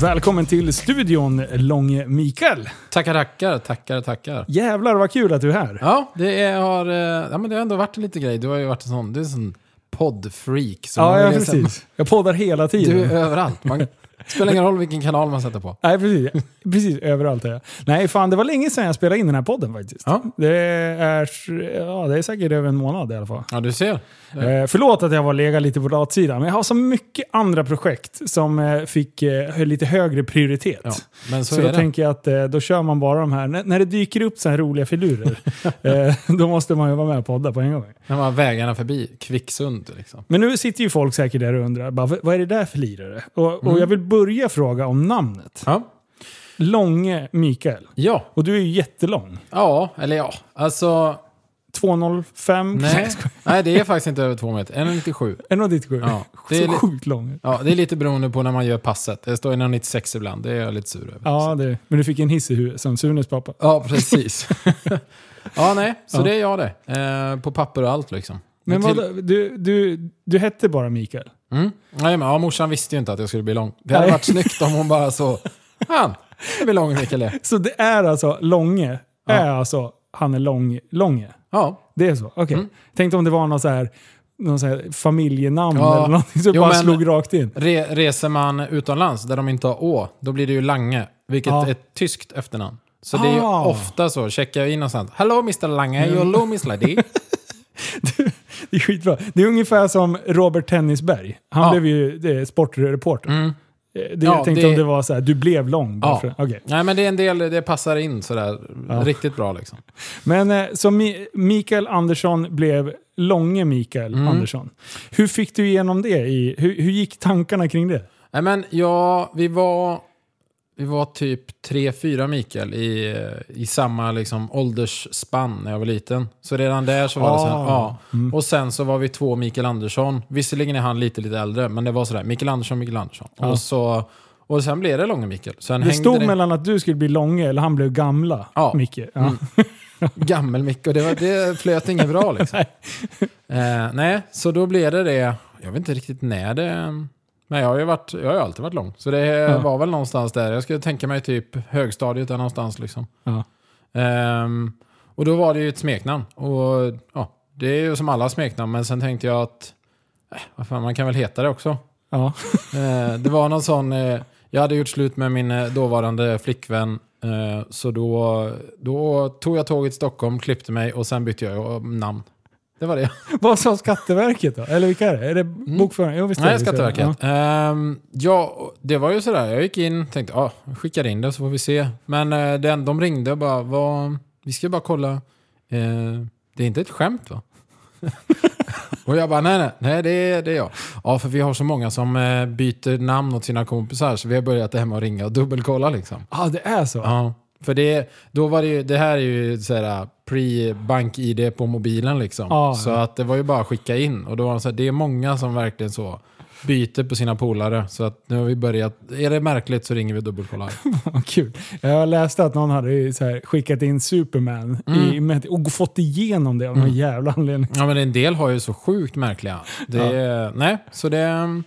Välkommen till studion, Långe Mikael. Tackar, tackar, tackar, tackar. Jävlar vad kul att du är här. Ja, det, är, har, eh, ja, men det har ändå varit en liten grej. Du har ju varit en sån, du är en sån poddfreak. Ja, ja precis. Jag poddar hela tiden. Du är överallt. Man, spelar ingen roll vilken kanal man sätter på. Nej, precis. Precis, överallt är jag. Nej, fan det var länge sedan jag spelade in den här podden faktiskt. Ja. Det, är, ja, det är säkert över en månad i alla fall. Ja, du ser. Eh, förlåt att jag var lega lite på latsidan, men jag har så mycket andra projekt som eh, fick eh, lite högre prioritet. Ja, men så, Så, är då det. tänker jag att eh, då kör man bara de här. När, när det dyker upp så här roliga filurer, eh, då måste man ju vara med och podda på en gång. När man vägarna förbi. Kvicksund liksom. Men nu sitter ju folk säkert där och undrar, bara, vad är det där för lirare? Och, Mm. och jag vill börja fråga om namnet. Ja. Långe Mikael. Ja. Och du är ju jättelång. Ja, eller ja. Alltså, 205? nej. nej, det är faktiskt inte över två meter. 1,97. 1,97. Ja, det så är li- sjukt lång. Ja, det är lite beroende på när man gör passet. Det står 1,96 ibland. Det är jag lite sur över. Ja, det, men du fick en hiss i huvudet som Sunes pappa. Ja, precis. ja, nej. Så Ja. det är jag det. Eh, på papper och allt liksom. Men Till- vad, du, du, du hette bara Mikael? Mm. Nej, men, ja, morsan visste ju inte att jag skulle bli lång. Det hade Nej. varit snyggt om hon bara så... Han, det blir lång Mikael. Så det är alltså Långe, Ja. är alltså han är lång, Långe? Ja. Det är så? Okej. Mm. Tänkte om det var någon så här, någon så här familjenamn Ja. eller någonting som Jo, bara slog rakt in. Re, reser man utomlands där de inte har å, då blir det ju Lange. Vilket Ja. är ett tyskt efternamn. Så det är ju Ah. ofta så. Checkar jag in sånt. Hello Mr Lange, hello Miss Lady. Det är skitbra. Det är ungefär som Robert Tennisberg. Han Ja. blev ju det, sportreporter. Mm. Eh, Det, Ja, jag tänkte det- om det var så här, du blev lång. Ja. för, okej. Nej men det är en del, det passar in sådär Ja. riktigt bra liksom. Men eh, så Mi- Mikael Andersson blev Långe Mikael Mm. Andersson. Hur fick du igenom det? I, hur, hur gick tankarna kring det? Nej men ja, vi var, vi var typ tre, fyra Mikael i, i samma liksom åldersspann när jag var liten. Så redan där så var det så här, Ah. ja. Mm. Och sen så var vi två Mikael Andersson. Visserligen är han lite, lite äldre, men det var sådär, Mikael Andersson, Mikael Andersson. Ja. Och, så, och sen blev det Långe Mikael. Sen Det hängde stod det mellan att du skulle bli Långe eller han blev gamla Ja. Micke. Ja. Mm. gammel Micke och det, var, det flöt inget bra liksom. eh, nej, så då blev det det, jag vet inte riktigt när det... Men jag har ju, varit, jag har alltid varit lång. Så det Ja. var väl någonstans där. Jag skulle tänka mig typ högstadiet där någonstans liksom. Ja. Ehm, och då var det ju ett smeknamn. Och ja, det är ju som alla smeknamn. Men sen tänkte jag att, äh, vad fan, man kan väl heta det också. Ja. Eh, det var någon sån, eh, jag hade gjort slut med min eh, dåvarande flickvän. Eh, så då, då tog jag tåget till Stockholm, klippte mig och sen bytte jag namn. Det var det. Vad sa Skatteverket då? Eller vilka är det? Är det bokföring? Jo, visst Mm. Nej, det. Skatteverket. Ehm, ja, det var ju sådär. Jag gick in tänkte, ja, jag skickar in det så får vi se. Men eh, den, de ringde och bara, vad, vi ska bara kolla. Eh, det är inte ett skämt va? och jag bara, nej, nej, nej det, är, det är jag. Ja, för vi har så många som eh, byter namn åt sina kompisar så vi har börjat det här med att ringa och dubbelkolla liksom. Ja, ah, det är så? Ja, för det, då var det ju, det här är ju såhär pre-bank-id på mobilen liksom. Ja, så ja. att det var ju bara att skicka in. Och då var det, så här, det är många som verkligen så byter på sina polare. Så att nu har vi börjat, är det märkligt så ringer vi dubbelkollar. Vad kul. Jag läste att någon hade här skickat in Superman Mm. i, och fått igenom det av någon jävla anledning. Ja men en del har ju så sjukt märkliga. Det, Nej, så det...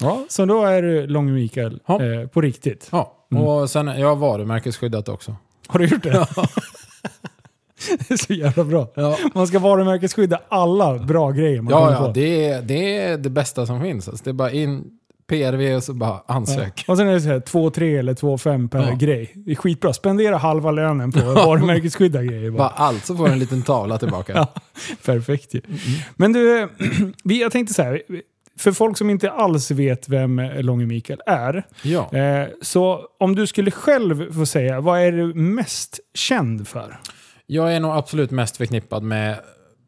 Ja, så då är du Långe Mikael Ja. eh, på riktigt. Ja, Mm. och sen, jag har varumärkesskyddat också. Har du gjort det? det är så jävla bra. Ja, Man ska varumärkesskydda alla bra grejer man ja, ja på. det, är, det är det bästa som finns. Alltså, det är bara in PRV och så bara ansök. Ja. Och sen är det så här 2-3 eller 2-5 per Ja. grej. Det är skitbra. Spendera halva lönen på varumärkesskydda grejer. Bara Bara. allt så får du en liten tavla tillbaka. Ja. Perfekt ju. Men du, jag tänkte så här. För folk som inte alls vet vem Långe Mikael är. Ja. Eh, så om du skulle själv få säga, vad är du mest känd för? Jag är nog absolut mest förknippad med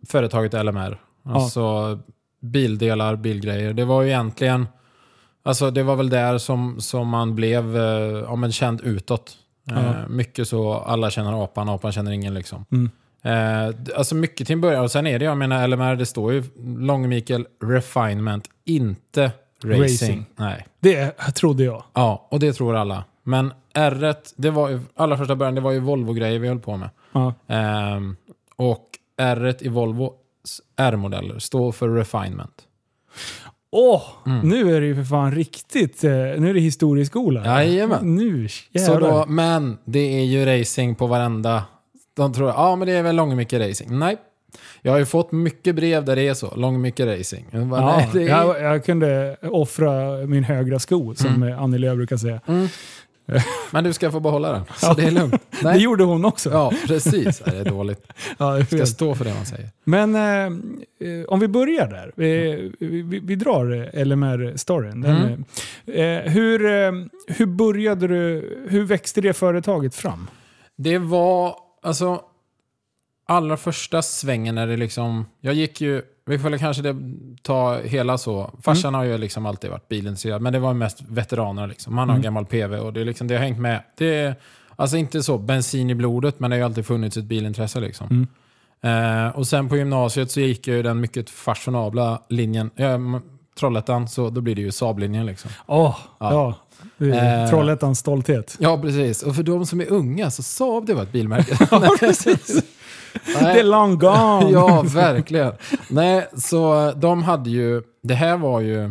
företaget LMR. Alltså bildelar, bilgrejer. Det var ju egentligen, alltså det var väl där som, som man blev eh, ja, men känd utåt. Ja. Eh, mycket så, alla känner apan, apan känner ingen liksom. Mm. Eh, alltså mycket till en början. Och sen är det, jag menar LMR, det står ju Långe Mikael Refinement, inte racing. Racing. Nej. Det trodde jag. Ja, och det tror alla. Men R, det var ju, allra första början, det var ju Volvo-grejer vi höll på med. Ja. Ehm, och R i Volvo R-modeller står för refinement. Åh, Mm. nu är det ju för fan riktigt, eh, nu är det historieskola. Jajamän. Nu Så jävlar. då, men det är ju racing på varenda... De tror ja men det är väl Långemycke racing. Nej. Jag har ju fått mycket brev där det är så. Långemycke racing. Jag bara, Ja, det är... jag, jag kunde offra min högra sko, som Mm. Annie Lööf brukar säga. Mm. Men du ska få behålla den. Så Ja. det är lugnt. Det Nej. gjorde hon också. Ja, precis. Det är dåligt. Ja, jag Ska stå för det man säger. Men eh, eh, om vi börjar där. Vi, vi, vi drar LMR-storyn. Mm. eh, hur, eh, hur började du, hur växte det företaget fram? Det var, alltså, allra första svängen när det liksom, jag gick ju, vi får väl kanske det, ta hela så, farsan har ju liksom alltid varit bilintresserad, men det var mest veteraner liksom. Han har en Mm. gammal PV och det, är liksom, det har hängt med. Det är, alltså inte så bensin i blodet, men det har ju alltid funnits ett bilintresse liksom. Mm. Eh, och sen på gymnasiet så gick jag ju den mycket fashionabla linjen, m- Trollhättan, så då blir det ju Saab-linjen liksom. Åh, ja. Ja. Är Eh. Trollhättans stolthet. Ja, precis. Och för de som är unga så Saab det var ett bilmärke. Ja, precis. Nej. Det är long gone. Ja, verkligen. Nej, så de hade ju, det här var ju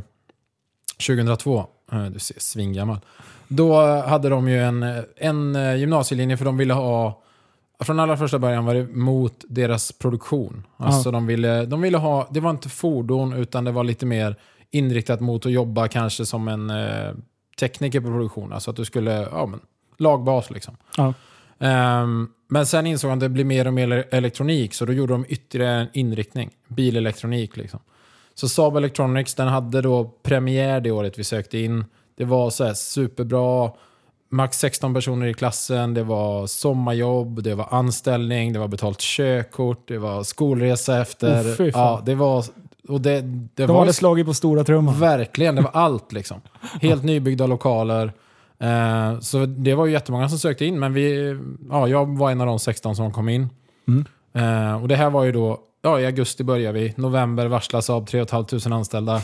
2002, Eh, du ser svingammal. Då hade de ju en, en eh, gymnasielinje för de ville ha, från allra första början var det mot deras produktion. Alltså de ville, de ville ha, det var inte fordon utan det var lite mer inriktat mot att jobba kanske som en eh, tekniker på produktion. Alltså att du skulle, ja men, lagbas liksom. Ja. Ehm, men sen insåg han att det blir mer och mer elektronik, så då gjorde de ytterligare en inriktning. Bilelektronik liksom. Så Saab Electronics, den hade då premiär det året vi sökte in. Det var så superbra, max 16 personer i klassen, det var sommarjobb, det var anställning, det var betalt körkort, det var skolresa efter. Oh, ja, det var... Och det, det De var hade slagit på stora trumman. Verkligen, det var allt liksom. Helt nybyggda lokaler. Eh, så det var ju jättemånga som sökte in, men vi, ja, jag var en av de 16 som kom in. Mm. Eh, och det här var ju då, ja i augusti börjar vi, november varslas av 3 500 anställda.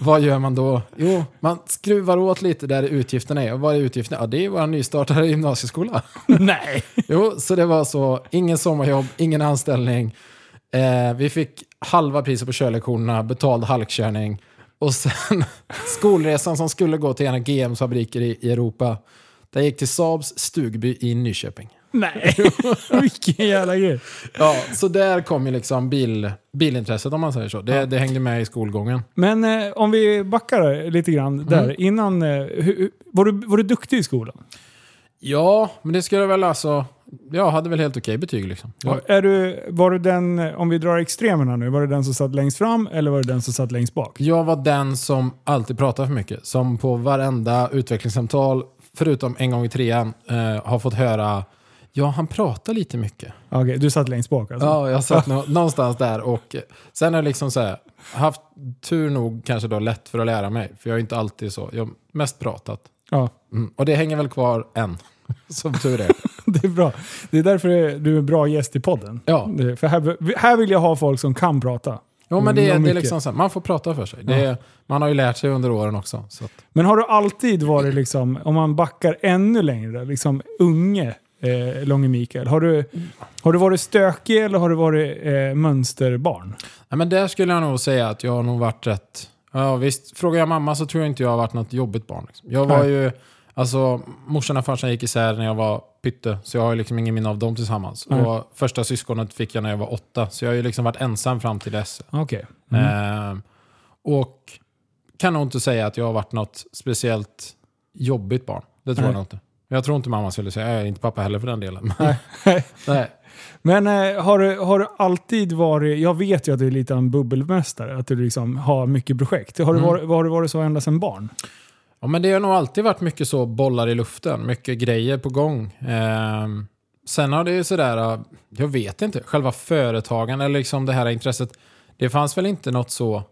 Vad gör man då? Jo, man skruvar åt lite där utgifterna är. Och vad är utgifterna? Ja, det är vår nystartade gymnasieskola. Nej! Jo, så det var så. Ingen sommarjobb, ingen anställning. Eh, vi fick halva priset på körlektionerna, betald halkkörning. Och sen skolresan som skulle gå till en av GMs fabriker i, i Europa. Den gick till Saabs stugby i Nyköping. Nej! Vilken jävla grej. Ja, så där kom ju liksom bil, bilintresset om man säger så. Det, det hängde med i skolgången. Men eh, om vi backar lite grann där. Mm. Innan, eh, hur, var, du, var du duktig i skolan? Ja, men det skulle väl alltså... Jag hade väl helt okej betyg liksom. Ja. Är du, var du den, om vi drar extremerna nu, var du den som satt längst fram eller var du den som satt längst bak? Jag var den som alltid pratade för mycket. Som på varenda utvecklingssamtal, förutom en gång i trean, eh, har fått höra Ja, han pratar lite mycket. Okej, du satt längst bak alltså? Ja, jag satt nå- någonstans där och sen har jag liksom så här, haft tur nog kanske då lätt för att lära mig. För jag är inte alltid så. Jag har mest pratat. Ja, Mm. Och det hänger väl kvar än. Som tur är. det är bra. Det är därför du är en bra gäst i podden. Ja, Det- För här, här vill jag ha folk som kan prata. jo, men Mm, det, och det är liksom så här, man får prata för sig. Det är, man har ju lärt sig under åren också. Så att, Men har du alltid varit, liksom, om man backar ännu längre, liksom unge eh, Långe Mikael? Har du, har du varit stökig eller har du varit eh, mönsterbarn? Ja, men där skulle jag nog säga att jag har nog varit rätt... Ja, visst, frågar jag mamma så tror jag inte jag har varit något jobbigt barn. Liksom. Jag var Nej. ju... Alltså, morsan och farsan gick isär när jag var pytte, så jag har liksom ingen minne av dem tillsammans. Nej. Och första syskonet fick jag när jag var åtta, så jag har ju liksom varit ensam fram till dess. Okej. Mm. Eh, och kan nog inte säga att jag har varit något speciellt jobbigt barn. Det tror Nej. jag nog inte. Jag tror inte mamma skulle säga, äh, inte pappa heller för den delen. Nej. Men eh, har, du, har du alltid varit, jag vet ju att du är lite av en bubbelmästare, att du liksom har mycket projekt. Har, du Mm. varit, har du varit så ända sedan barn? Ja, men det har nog alltid varit mycket så bollar i luften, mycket grejer på gång. Eh, sen har det ju sådär, jag vet inte, själva företagen eller liksom det här intresset. Det fanns väl inte något så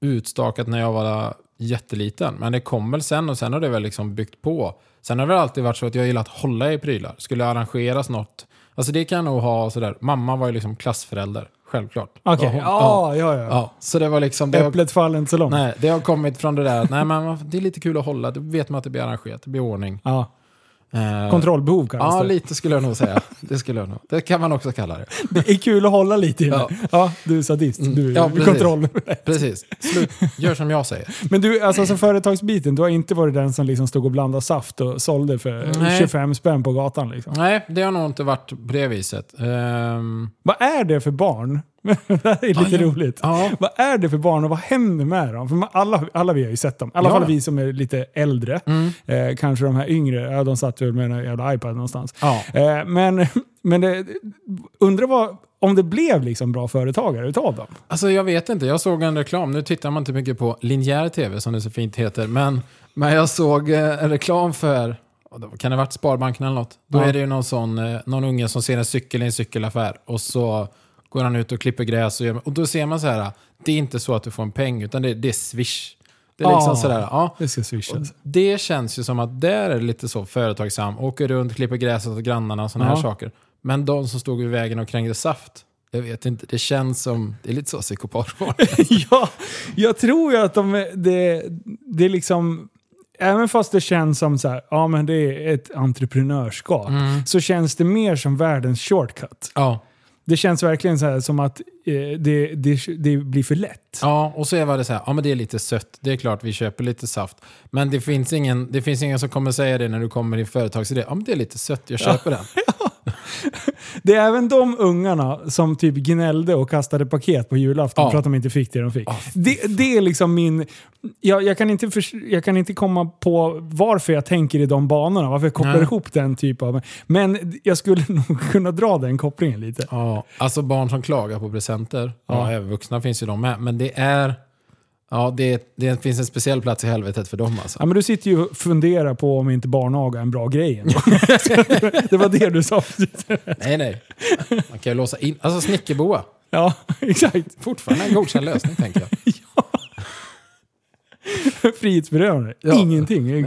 utstakat när jag var jätteliten, men det kom väl sen och sen har det väl liksom byggt på. Sen har det alltid varit så att jag gillat att hålla i prylar. Skulle arrangeras något, alltså det kan jag nog ha sådär. Mamma var ju liksom klassförälder, självklart. Okej, Ja, ja, ja, ja. ja. Så det var liksom... Det har, Äpplet faller inte så långt. nej, det har kommit från det där att nej, men det är lite kul att hålla, då vet man att det blir arrangerat, det blir ordning. Ja. Eh, Kontrollbehov kallas Ja, det. lite skulle jag nog säga. Det skulle jag nog. Det kan man också kalla det. Det är kul att hålla lite i det. Ja. Ja, du är sadist. Mm. Du Ja, precis. kontroll. Precis. Slut. Gör som jag säger. Men du, alltså som företagsbiten, du har inte varit den som liksom stod och blandade saft och sålde för Nej. 25 spänn på gatan liksom. Nej, det har nog inte varit på det viset. Ehm, Vad är det för barn? det här är lite Ja, ja. roligt. ja. Vad är det för barn och vad händer med dem? För man, alla, alla vi har ju sett dem. I alla Ja. fall vi som är lite äldre. Mm. Eh, kanske de här yngre, ja, de satt väl med en jävla iPad någonstans. Eh, men men det, undrar vad, om det blev liksom bra företagare utav dem? Alltså jag vet inte, jag såg en reklam. Nu tittar man inte mycket på linjär tv som det så fint heter. Men, men jag såg eh, en reklam för, kan det ha varit Sparbanken eller något? Då är det ju någon, sån, eh, någon unge som ser en cykel i en cykelaffär. Och så går han ut och klipper gräs. Och, gör, och då ser man så här, det är inte så att du får en peng utan det, det är swish. Det är liksom Ja. sådär, ja. Det ska swishas. Det känns ju som att där är det lite så företagsam. Åker runt, klipper gräset åt grannarna och sådana här saker. Men de som stod vid vägen och krängde saft, jag vet inte, det känns som, det är lite så psykopatvård. ja, jag tror ju att de, det, det är liksom... Även fast det känns som så här, ja men det är ett entreprenörskap, Mm. så känns det mer som världens shortcut. ja. Det känns verkligen så här som att eh, det, det, det blir för lätt. ja, och så är det så här, ja men det är lite sött, det är klart vi köper lite saft. Men det finns ingen, det finns ingen som kommer säga det när du kommer i företagsidé, ja men det är lite sött, jag köper den. Det är även de ungarna som typ gnällde och kastade paket på julafton Ja. för att de inte fick det de fick. Ja, det, det är liksom min... Jag, jag, kan inte förs- jag kan inte komma på varför jag tänker i de banorna, varför jag kopplar Nej. ihop den typ av... Men jag skulle nog kunna dra den kopplingen lite. Ja, alltså barn som klagar på presenter, ja, Ja. även vuxna finns ju de med, men det är, ja det, det finns en speciell plats i helvetet för dem alltså. Ja, men du sitter ju och funderar på om inte barnaga är en bra grej ändå. Det var det du sa. Nej, nej. Man kan ju låsa in, alltså snickerboa. Ja, exakt. Fortfarande en godkänd lösning tänker jag. Frihetsberövande. Ja. Ingenting.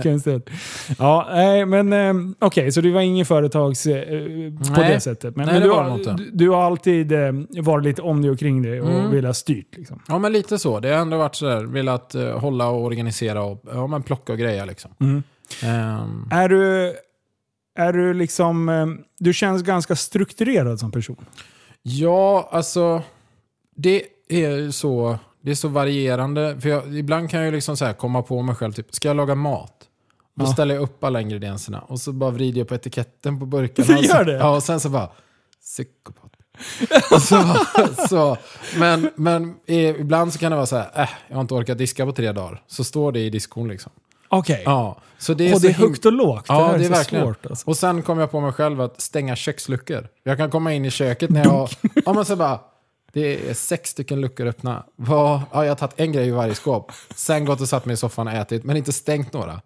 Ja, nej, men eh, okej, så du var ingen företags eh, på Nej. det sättet. Men, Nej, men det du, var har, du, du har alltid eh, varit lite om dig och kring dig och Mm. velat styrt. Liksom. Ja, men lite så. Det har ändå varit sådär, velat uh, hålla och organisera och ja, men plocka och greja liksom. Mm. Ehm, Är du, är du liksom... Du känns ganska strukturerad som person. ja, alltså det är ju så, det är så varierande. För jag, ibland kan jag ju liksom så komma på mig själv, typ, ska jag laga mat? Då Ja. ställer jag upp alla ingredienserna och så bara vrider jag på etiketten på burkarna. Du och så, gör det? Ja, och sen så bara, psykopat. så, så, men men ibland så kan det vara så här, äh, jag har inte orkat diska på tre dagar. Så står det i diskon liksom. Okej. Ja, så det är, och det är högt och lågt. Ja, det, här det är verkligen. svårt. Alltså. Och sen kom jag på mig själv att stänga köksluckor. Jag kan komma in i köket när jag har... Ja, men så bara... Det är sex stycken luckor öppna. Vad- Ja, jag har tagit en grej i varje skåp. Sen gått och satt mig i soffan och ätit, men inte stängt några.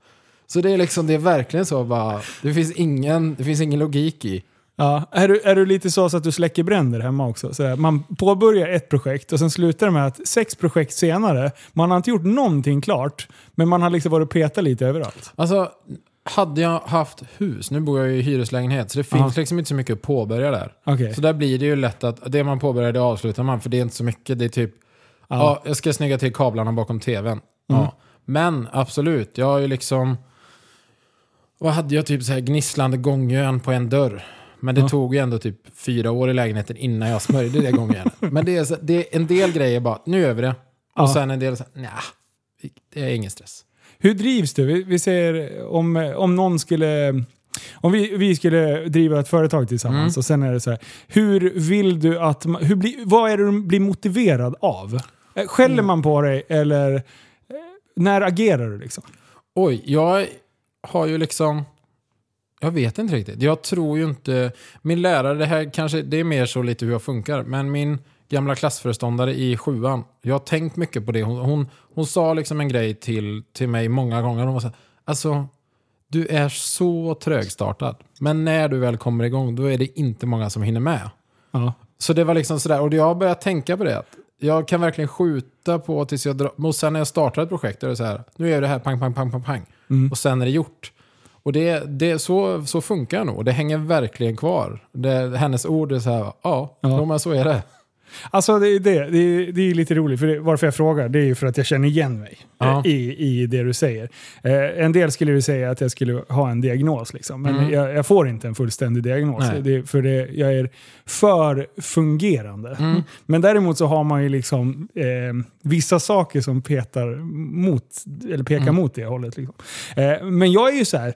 Så det är liksom, det är verkligen så bara... Det finns ingen, det finns ingen logik i. Ja, är, du, är du lite så, så att du släcker bränder hemma också? Så där, man påbörjar ett projekt och sen slutar det med att sex projekt senare, man har inte gjort någonting klart, men man har liksom varit och petat lite överallt. Alltså, hade jag haft hus, nu bor jag i hyreslägenhet, så det finns Ja. liksom inte så mycket att påbörja där. Okej. Så där blir det ju lätt att det man påbörjar det avslutar man, för det är inte så mycket. Det är typ, ja, Ja. jag ska snygga till kablarna bakom tvn. Mm. Ja. Men absolut, jag har ju liksom... Vad hade jag? Typ så här gnisslande gångjärn på en dörr. Men det tog ju ändå typ fyra år i lägenheten innan jag smörjde det gångjärnet. Men det är, så, det är en del grejer bara, nu vi det. Och sen en del nja, det är ingen stress. Hur drivs du? Vi, vi säger om, om någon skulle... Om vi, vi skulle driva ett företag tillsammans Mm. och sen är det så här. Hur vill du att... Hur bli, vad är det du blir motiverad av? Eh, Skäller Mm. man på dig eller... eh, När agerar du liksom? Oj, jag har ju liksom... Jag vet inte riktigt. Jag tror ju inte... Min lärare, det här kanske det är mer så lite hur jag funkar, men min gamla klassföreståndare i sjuan, jag har tänkt mycket på det. Hon, hon, hon sa liksom en grej till, till mig många gånger. Hon var så här, alltså, du är så trögstartad. Men när du väl kommer igång, då är det inte många som hinner med. Ja. Så det var liksom sådär, och jag har börjat tänka på det. Jag kan verkligen skjuta på tills jag drar... Och sen när jag startar ett projekt, då är det så här, nu jag det här pang, pang, pang, pang, pang. Mm. Och sen är det gjort. Och det, det, så, så funkar jag nog. Det hänger verkligen kvar. Det, hennes ord är så här, ja, Ja. men så är det. Alltså det, är det, det, det är lite roligt, för det, varför jag frågar det är ju för att jag känner igen mig Ja. eh, i, i det du säger. Eh, en del skulle ju säga att jag skulle ha en diagnos, liksom, men Mm. jag, jag får inte en fullständig diagnos. För det, jag är för fungerande. Mm. Men däremot så har man ju liksom eh, vissa saker som petar mot, eller pekar Mm. mot det hållet. Liksom. Eh, men jag är ju så här.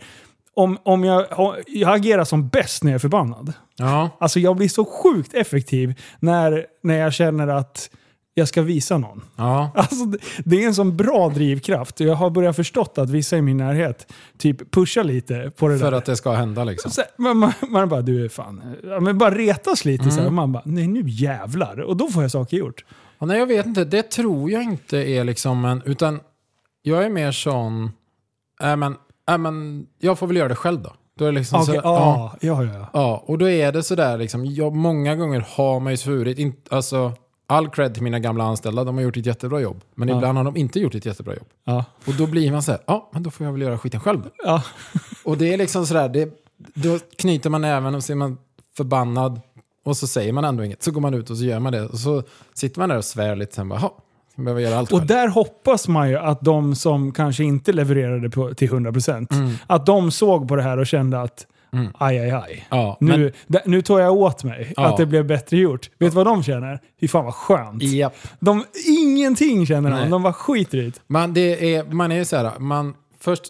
Om, om jag, jag agerar som bäst när jag är förbannad. Ja. Alltså jag blir så sjukt effektiv när, när jag känner att jag ska visa någon. Ja. Alltså, det, är en sån bra drivkraft. Jag har börjat förstått att vissa i min närhet typ pushar lite på det För där. att det ska hända liksom. Så, man, man, man bara, du är fan... Men bara retas lite så här, Mm. och man bara, nej nu jävlar. Och då får jag saker gjort. Ja, nej, jag vet inte. Det tror jag inte är liksom en... Utan jag är mer sån... Äh, men, äh, men, jag får väl göra det själv då. Då är det liksom Okej, så, ja, ja, ja. ja. Och då är det sådär liksom, jag, många gånger har man ju svurit, in, alltså all cred till mina gamla anställda, de har gjort ett jättebra jobb. Men Ja. ibland har de inte gjort ett jättebra jobb. ja. Och då blir man såhär, ja men då får jag väl göra skiten själv ja. Och det är liksom sådär, det, då knyter man näven och så är man förbannad. Och så säger man ändå inget, så går man ut och så gör man det. Och så sitter man där och svär lite, sen bara, behöver göra allt Och själv. där hoppas man ju att de som kanske inte levererade på, till 100% Mm. att de såg på det här och kände att Mm. aj, aj, aj. Ja, Nu, men, nu tar jag åt mig Ja. att det blev bättre gjort. Vet du vad de känner? Fy fan vad skönt. japp. De, ingenting känner de. Nej. De bara skiter i det. Man, det är, man är ju såhär, man, först,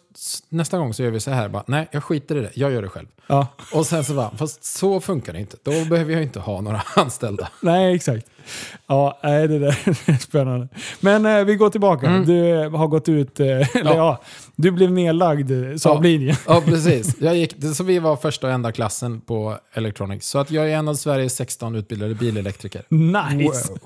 nästa gång så gör vi så här, bara, nej jag skiter i det, jag gör det själv. Ja. Och sen så bara, fast så funkar det inte. Då behöver jag inte ha några anställda. Nej, exakt. Ja, nej, det där är spännande. Men eh, vi går tillbaka. Mm. Du eh, har gått ut, eh, eller ja. du blev nedlagd eh, Saab-linjen. Ja, precis. Jag gick, så vi var första och enda klassen på Electronics. Så att jag är en av Sveriges 16 utbildade bilelektriker. Nice! Wow.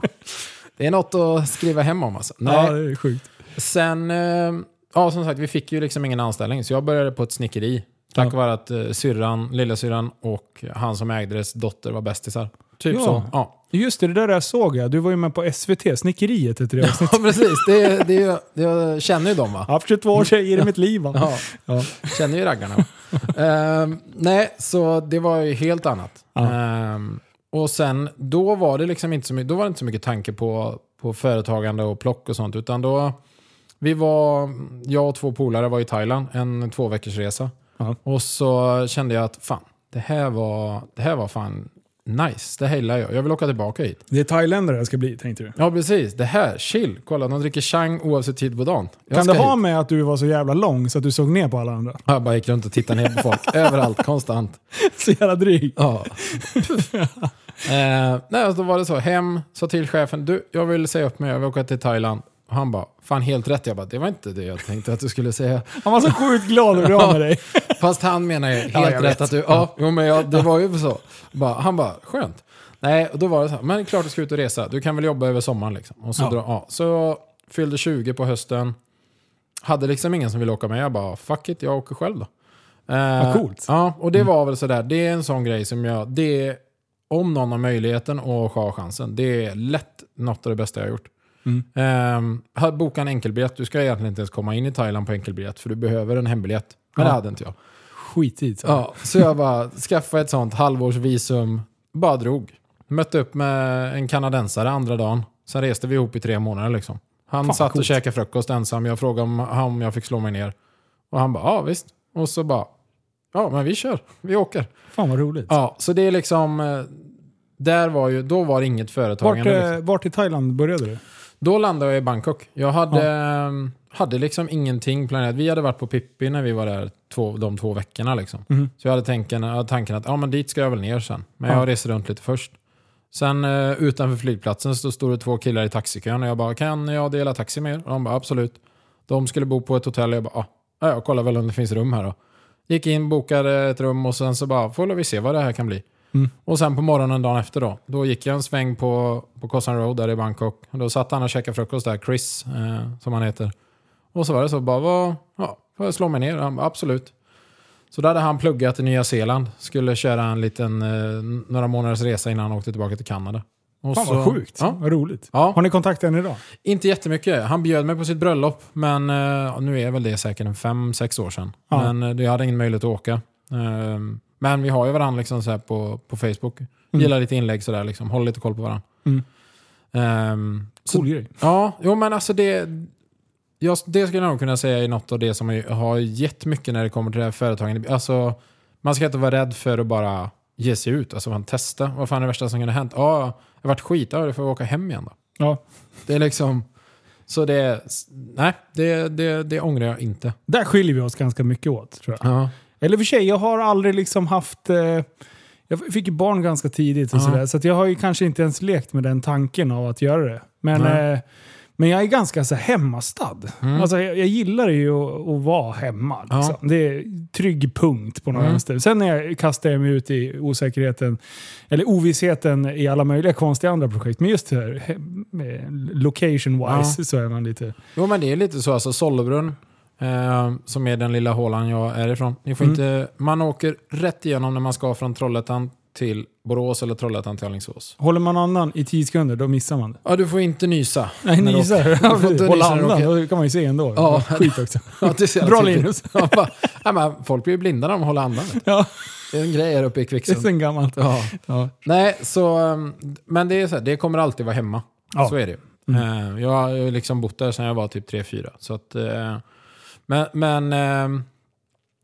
Det är något att skriva hem om alltså. Nej. Ja, det är sjukt. Sen, eh, ja som sagt, vi fick ju liksom ingen anställning. Så jag började på ett snickeri. Tack Ja. vare att eh, syrran, lillasyrran och han som ägde dess dotter var bästisar. Typ Ja. så. Ja. Just det, det där jag såg jag. Du var ju med på SVT, Snickeriet heter det ja, precis. Det, det, det, jag känner ju dem va? Jag har haft 22 tjejer i mitt liv. va? Ja, Ja. känner ju raggarna. Ehm, nej, så det var ju helt annat. Ehm, och sen, då var det liksom inte så mycket, då var det inte så mycket tanke på, på företagande och plock och sånt. Utan då, vi var, jag och två polare var i Thailand, en två veckors resa. Ja. Och så kände jag att fan, det här var, det här var fan nice. Det här gillar jag. Jag vill åka tillbaka hit. Det är thailändare jag ska bli, tänkte du. Ja, precis. Det här, chill. Kolla, de dricker chang oavsett tid på dagen. Jag Kan det ha hit. med att du var så jävla lång så att du såg ner på alla andra? Jag bara gick runt och tittade ner på folk. Överallt, konstant. Så jävla dryg. Ja. eh, nej, alltså då var det så. Hem, sa till chefen, du, jag vill säga upp mig, jag vill åka till Thailand. Och han bara, fan helt rätt. Jag bara, det var inte det jag tänkte att du skulle säga. Han var så sjukt glad bli av med dig. Fast han menar ju helt jag rätt vet. att du, ja, jo, men jag, det var ju så. Bara, han bara, skönt. Nej, och då var det så här, men klart du ska ut och resa. Du kan väl jobba över sommaren liksom. Och så, Ja. Dra, ja. så fyllde 20 på hösten. Hade liksom ingen som ville åka med. Jag bara, fuck it, jag åker själv då. Eh, Vad coolt. Ja, och det var väl sådär. Det är en sån grej som jag, det är, om någon har möjligheten och har chansen. Det är lätt något av det bästa jag har gjort. Mm. Eh, boka en enkelbiljett. Du ska egentligen inte ens komma in i Thailand på enkelbiljett för du behöver en hembiljett. Men Ja. det hade inte jag. Skitigt. så. Ja, så jag bara skaffade ett sånt halvårsvisum, bara drog. Mötte upp med en kanadensare andra dagen. Sen reste vi ihop i tre månader liksom. Han Fan, satt och käkade frukost ensam. Jag frågade om, om jag fick slå mig ner. Och han bara, ja visst. Och så bara, ja men vi kör, vi åker. Fan vad roligt. Ja, så det är liksom, eh, där var ju, då var det inget Vart, företagande. eh, liksom. vart i Thailand började du? Då landade jag i Bangkok. Jag hade, eh, hade liksom ingenting planerat. Vi hade varit på Pippi när vi var där två, de två veckorna. Liksom. Mhm. Så jag hade tanken, tanken att ja, men dit ska jag väl ner sen. Men Ja. jag reser runt lite först. Sen eh, utanför flygplatsen så stod det två killar i taxikön och jag bara kan jag dela taxi med er? Och de bara absolut. De skulle bo på ett hotell och jag bara ah, ja, jag kollar väl om det finns rum här då. Gick in, bokade ett rum och sen så bara får vi se vad det här kan bli. Mm. Och sen på morgonen dagen efter då, då gick jag en sväng på, på Koh Road där i Bangkok. Och då satt han och käkade frukost där, Chris eh, som han heter. Och så var det så bara, vad, ja, får jag slå mig ner? Han absolut. Så då hade han pluggat i Nya Zeeland. Skulle köra en liten, eh, några månaders resa innan han åkte tillbaka till Kanada. Och Fan så, vad sjukt. Ja, Vad roligt. ja, Har ni kontakt än idag? inte jättemycket. Han bjöd mig på sitt bröllop, men eh, nu är väl det säkert en fem, sex år sedan. Ja. Men eh, jag hade ingen möjlighet att åka. Men vi har ju varandra liksom så här på, på Facebook. Mm. Gillar lite inlägg sådär, liksom. håller lite koll på varandra. Mm. Så, Cool grej. ja, jo men alltså det... Jag, det skulle jag nog kunna säga är något av det som jag har gett mycket när det kommer till det här företagen. Alltså, man ska inte vara rädd för att bara ge sig ut. Alltså man testa. Vad fan är det värsta som kunde ha hänt? Ja, jag har varit skit. Ja, då får jag åka hem igen då. Ja. Det är liksom... Så det... Nej, det, det, det ångrar jag inte. Där skiljer vi oss ganska mycket åt tror jag. Ja. Eller för sig, jag har aldrig liksom haft... Eh, jag fick ju barn ganska tidigt och Ja. sådär. Så jag har ju kanske inte ens lekt med den tanken av att göra det. Men, eh, men jag är ganska så hemmastad. Mm. Alltså, jag, jag gillar ju att, att vara hemma. Liksom. Ja. Det är trygg punkt på något Mm. vänster. Sen när jag kastar jag mig ut i osäkerheten, eller ovissheten i alla möjliga konstiga andra projekt. Men just här, eh, location-wise, så är man lite... Jo men det är lite så. Alltså Sollebrunn, eh, som är den lilla hålan jag är ifrån. Ni får Mm. inte, man åker rätt igenom när man ska från Trollhättan till Borås eller Trollhättan till Alingsås. Håller man andan i 10 sekunder, då missar man det. Ja, du får inte nysa. Nej, när du får inte Hålla nysa andan, då kan man ju se ändå. Ja. Skit också. Ja, Bra. Linus. Ja, bara, men folk blir ju blinda när de håller andan. Ja, Det är en grej här uppe i det är Kvicksund. sen gammalt. Ja. Ja. Nej, så... um, Men det är så här, det kommer alltid vara hemma. Ja. Så är det. Mm. Eh, Jag har liksom bott där sedan jag var typ 3-4. Så att... Men... men ehm,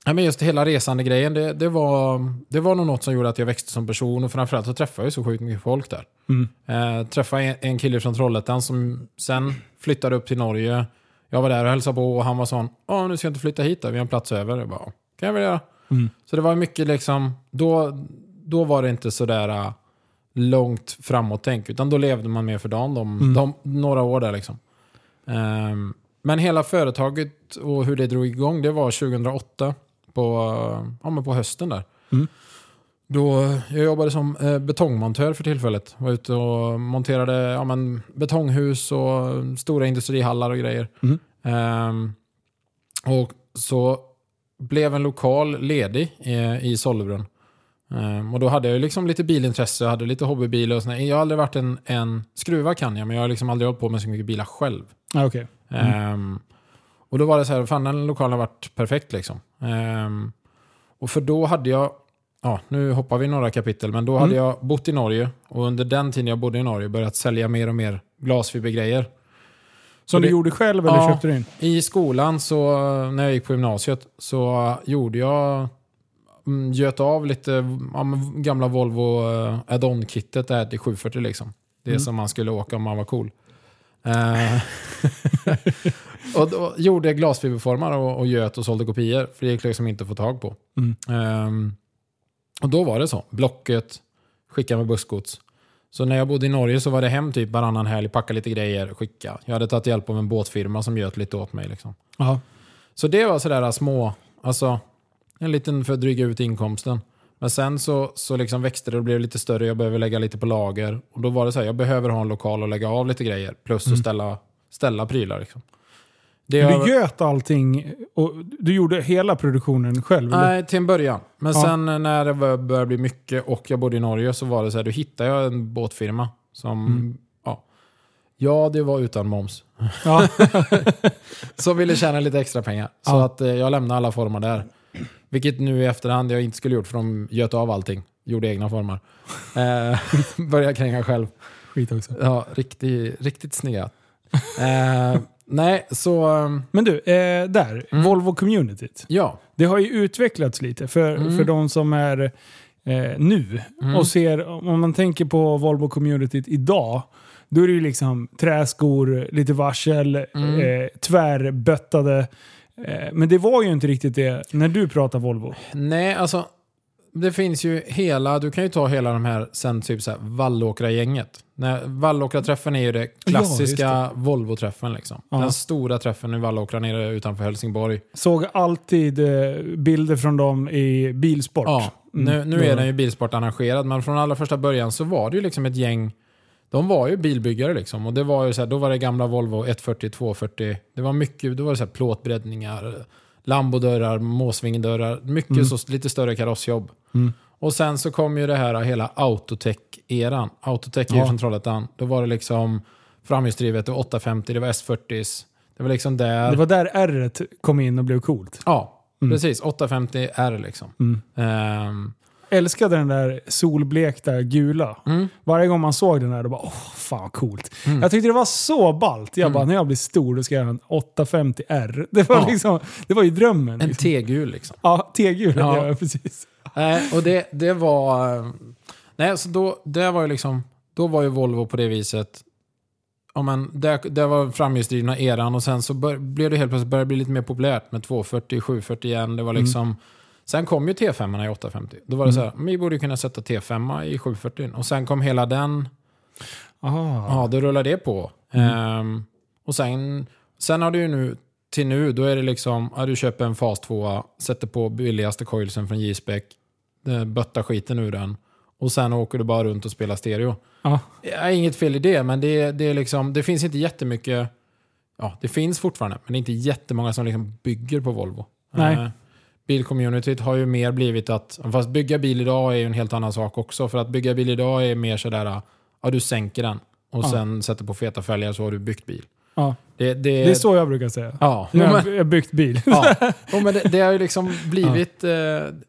men just hela resande-grejen, det, det, var, det var nog något som gjorde att jag växte som person och framförallt så träffade jag så sjukt mycket folk där. Mm. Eh, träffade en, en kille från Trollhättan som sen flyttade upp till Norge. Jag var där och hälsade på och han var sån, nu ska jag inte flytta hit då, vi har en plats över. Jag bara, kan jag väl göra. Mm. Så det var mycket liksom, då, då var det inte sådär äh, långt framåt tänk, utan då levde man mer för dagen de, Mm. de, några år där liksom. Ehm, men hela företaget och hur det drog igång, det var 2008 på, ja, men på hösten där. Mm. Då, jag jobbade som eh, betongmontör för tillfället. Var ute och monterade ja, men, betonghus och stora industrihallar och grejer. Mm. Ehm, och så blev en lokal ledig eh, i Sollebrunn. Ehm, och då hade jag liksom lite bilintresse, jag hade lite hobbybilar och sådär. Jag har aldrig varit en, en skruva kan jag, men jag har liksom aldrig hållit på med så mycket bilar själv. Ja, okej. Mm. Ehm, och då var det så här, fan den lokalen har varit perfekt liksom. Ehm, och för då hade jag, ja nu hoppar vi några kapitel, men då hade Mm. jag bott i Norge och under den tiden jag bodde i Norge börjat sälja mer och mer glasfibergrejer. Som du gjorde själv eller Ja. köpte du in? I skolan, så, när jag gick på gymnasiet, så gjorde jag mm, göt av lite ja, gamla Volvo eh, add-on-kittet där till 740 liksom. Det Mm. som man skulle åka om man var cool. Eh, och då gjorde jag glasfiberformar och, och göt och sålde kopior, för det gick liksom inte att få tag på. Mm. Ehm, och då var det så. Blocket, skicka med bussgods. Så när jag bodde i Norge så var det hem typ varannan helg, packa lite grejer, skicka. Jag hade tagit hjälp av en båtfirma som göt lite åt mig. Liksom. Så det var sådär små, alltså en liten för att dryga ut inkomsten. Men sen så, så liksom växte det och blev lite större, jag behöver lägga lite på lager. Och då var det så här, jag behöver ha en lokal och lägga av lite grejer. Plus att ställa, ställa prylar. Liksom. Det Men jag- Du göt allting och du gjorde hela produktionen själv? eller? Nej, till en början. Men Ja. sen när det bör- började bli mycket och jag bodde i Norge så var det så här, då hittade jag en båtfirma som, Mm. ja, ja det var utan moms. Ja. Som ville tjäna lite extra pengar. Så Ja. att eh, jag lämnade alla former där. Vilket nu i efterhand jag inte skulle gjort för de göt av allting. Gjorde egna former. Eh, började kränga själv. Skit också. Ja, riktigt, riktigt snygga. Eh, nej, så eh, Men du, eh, där. Mm. Volvo-communityt. ja. Det har ju utvecklats lite för, Mm. för de som är eh, nu Mm. och ser, om man tänker på Volvo-communityt idag, då är det ju liksom träskor, lite varsel, Mm. eh, tvärböttade. Eh, men det var ju inte riktigt det när du pratar Volvo. Nej, alltså det finns ju hela, du kan ju ta hela de här sen typ så här Vallåkra-gänget. Vallåkra-träffen är ju det klassiska Ja, Volvo-träffen liksom. Ja. Den stora träffen i Vallåkra nere utanför Helsingborg. Såg alltid eh, bilder från dem i bilsport. Ja, nu, Mm, nu är den ju bilsport arrangerad, men från allra första början så var det ju liksom ett gäng de var ju bilbyggare liksom. Och det var ju så här, då var det gamla Volvo 140, 240. Det var mycket, då var det så här plåtbreddningar, lambodörrar, måsvingedörrar. Mycket Mm. så, lite större karossjobb. Mm. Och sen så kom ju det här hela Autotech-eran. Autotech är ju Ja. från Trollhättan. Då var det liksom framhjulsdrivet och 850, det var S40s. Det var liksom där. Det var där R kom in och blev coolt. Ja, Mm. precis. 850 R liksom. Mm. Älskade den där solblekta gula. Mm. Varje gång man såg den där, då bara åh, fan vad coolt. Jag tyckte det var så ballt. Jag bara, när jag blir stor då ska jag göra en 850R. Det var, Ja. liksom, det var ju drömmen. En Liksom. tegul liksom. Ja, T-gul. Ja. Ja. precis. Nej, och det, det var... eh, Nej, så då, det var ju liksom... Då var ju Volvo på det viset... Ja, men det, det var framhjulsdrivna eran och sen så bör, blev det helt plötsligt började bli lite mer populärt med 240, 740 igen. Det var liksom... Sen kom ju T5 i 850. Då var det så här, vi borde kunna sätta T5 i 740. Och sen kom hela den... Aha. Ja, då rullar det på. Ehm, och sen, sen har du ju nu, till nu, då är det liksom, ja, du köper en fas 2, sätter på billigaste coilsen från J-spec, eh, böttar skiten ur den och sen åker du bara runt och spelar stereo. Ja. Ja, inget fel i det, men det, det, är liksom, det finns inte jättemycket, ja det finns fortfarande, men det är inte jättemånga som liksom bygger på Volvo. Nej. Bilcommunityt har ju mer blivit att, fast bygga bil idag är ju en helt annan sak också. För att bygga bil idag är mer sådär, ja du sänker den och Ja. sen sätter på feta fälgar så har du byggt bil. Ja. Det, det, Det är så jag brukar säga. Ja, har men, jag byggt bil. ja. Jo, men det, det har ju liksom blivit... Eh,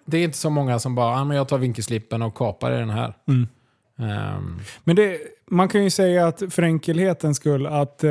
det är inte så många som bara, ah, men jag tar vinkelslippen och kapar i den här. Mm. Ehm, Men man kan ju säga att för enkelhetens skull att eh,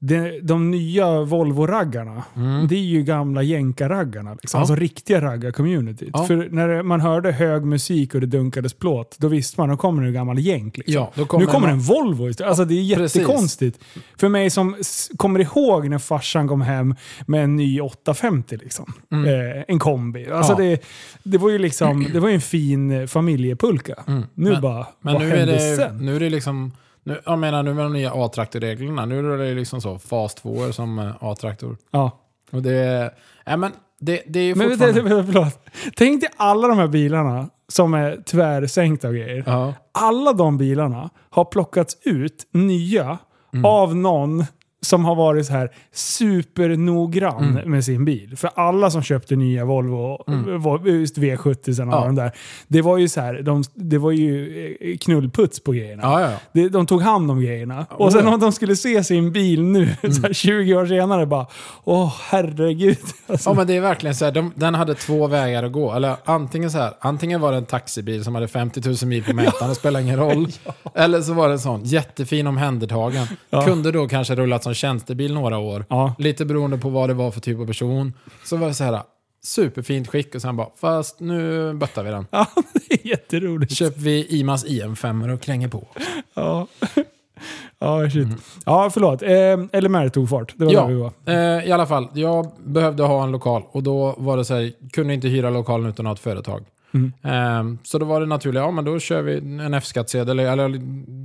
det, de nya Volvo-raggarna, Mm. det är ju gamla jänkaraggarna. Liksom. Ja. Alltså riktiga raggar-communityt. Ja. För när man hörde hög musik och det dunkades plåt, då visste man att kommer en gammal jänk. Liksom. ja, kommer nu kommer man- en Volvo istället. Alltså det är Precis. jättekonstigt. För mig som kommer ihåg när farsan kom hem med en ny 850. Liksom. Eh, en kombi. Alltså Mm. Det, det var ju liksom, det var en fin eh, familjepulka. Mm. Nu Men- bara, Men vad nu är, hände det, sen? nu är det liksom... Nu, jag menar nu med de nya A-traktorreglerna, nu är det liksom så fas 2 som eh, A-traktor. Ja. Och det... Ja, men det, det är Men fortfarande... vänta, vänta, förlåt. Tänk dig alla de här bilarna som är tvärsänkta och grejer. ja. Alla de bilarna har plockats ut nya Mm. av någon som har varit så här supernoggrann Mm. med sin bil. För alla som köpte nya Volvo, Vol- just V70 och Ja. de där, det var ju så här, de, det var ju eh, knullputs på grejerna. Ja, ja. Det, de tog hand om grejerna. Oh, och sen. Mm. om de skulle se sin bil nu, så här 20 år senare, bara åh herregud. Alltså, Ja men det är verkligen så här, de, den hade två vägar att gå. Eller antingen så här, antingen var det en taxibil som hade 50 000 mil på mätaren, det spelar ingen roll. Eller så var det en sån jättefin omhändertagen. Kunde då kanske rullat som tjänstebil några år. Ja. Lite beroende på vad det var för typ av person. Så var det så här, superfint skick och sen bara, fast nu böttar vi den. Ja, det är jätteroligt. Köper vi IMAs IM5 och kränger på. Ja, ja shit. Ja, förlåt. Eh, LMR tog fart. Det var Ja. där vi var. Eh, I alla fall, jag behövde ha en lokal och då var det så här, kunde inte hyra lokalen utan att ha ett företag. Mm. Eh, så då var det naturligt, ja men då kör vi en F-skattsedel, eller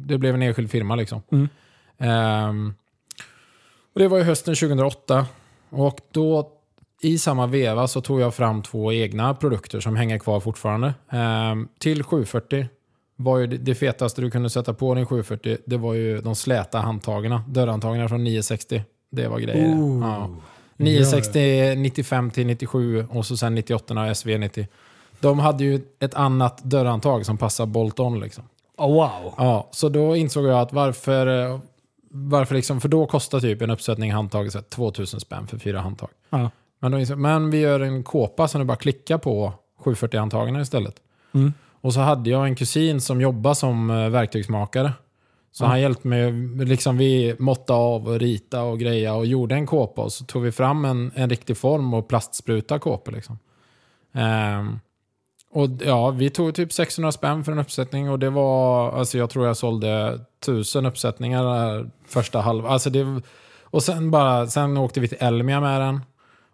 det blev en enskild firma liksom. Mm. Eh, och det var ju hösten 2008 och då i samma veva så tog jag fram två egna produkter som hänger kvar fortfarande. Eh, till 740 var ju det, fetaste du kunde sätta på din 740, det var ju de släta handtagen, dörrhandtagen från 960. Det var grejer. Ja. 960, 95 till 97 och så sen 98 och SV90. De hade ju ett annat dörrhandtag som passar bolt-on liksom. Oh, wow. Ja, så då insåg jag att varför, eh, varför liksom, för då kostar typ en uppsättning handtag så här 2000 spänn för fyra handtag. Ja. Men, då men vi gör en kåpa som du bara klickar på 740-handtagen istället. Mm. Och så hade jag en kusin som jobbar som eh, verktygsmakare. Så Ja. han hjälpte mig, liksom vi måttade av och rita och greja och gjorde en kåpa och så tog vi fram en, en riktig form och plastspruta kåpor liksom. Ehm, och ja, vi tog typ 600 spänn för en uppsättning och det var, alltså jag tror jag sålde tusen uppsättningar där första halva. Alltså det, och sen bara, sen åkte vi till Elmia med den.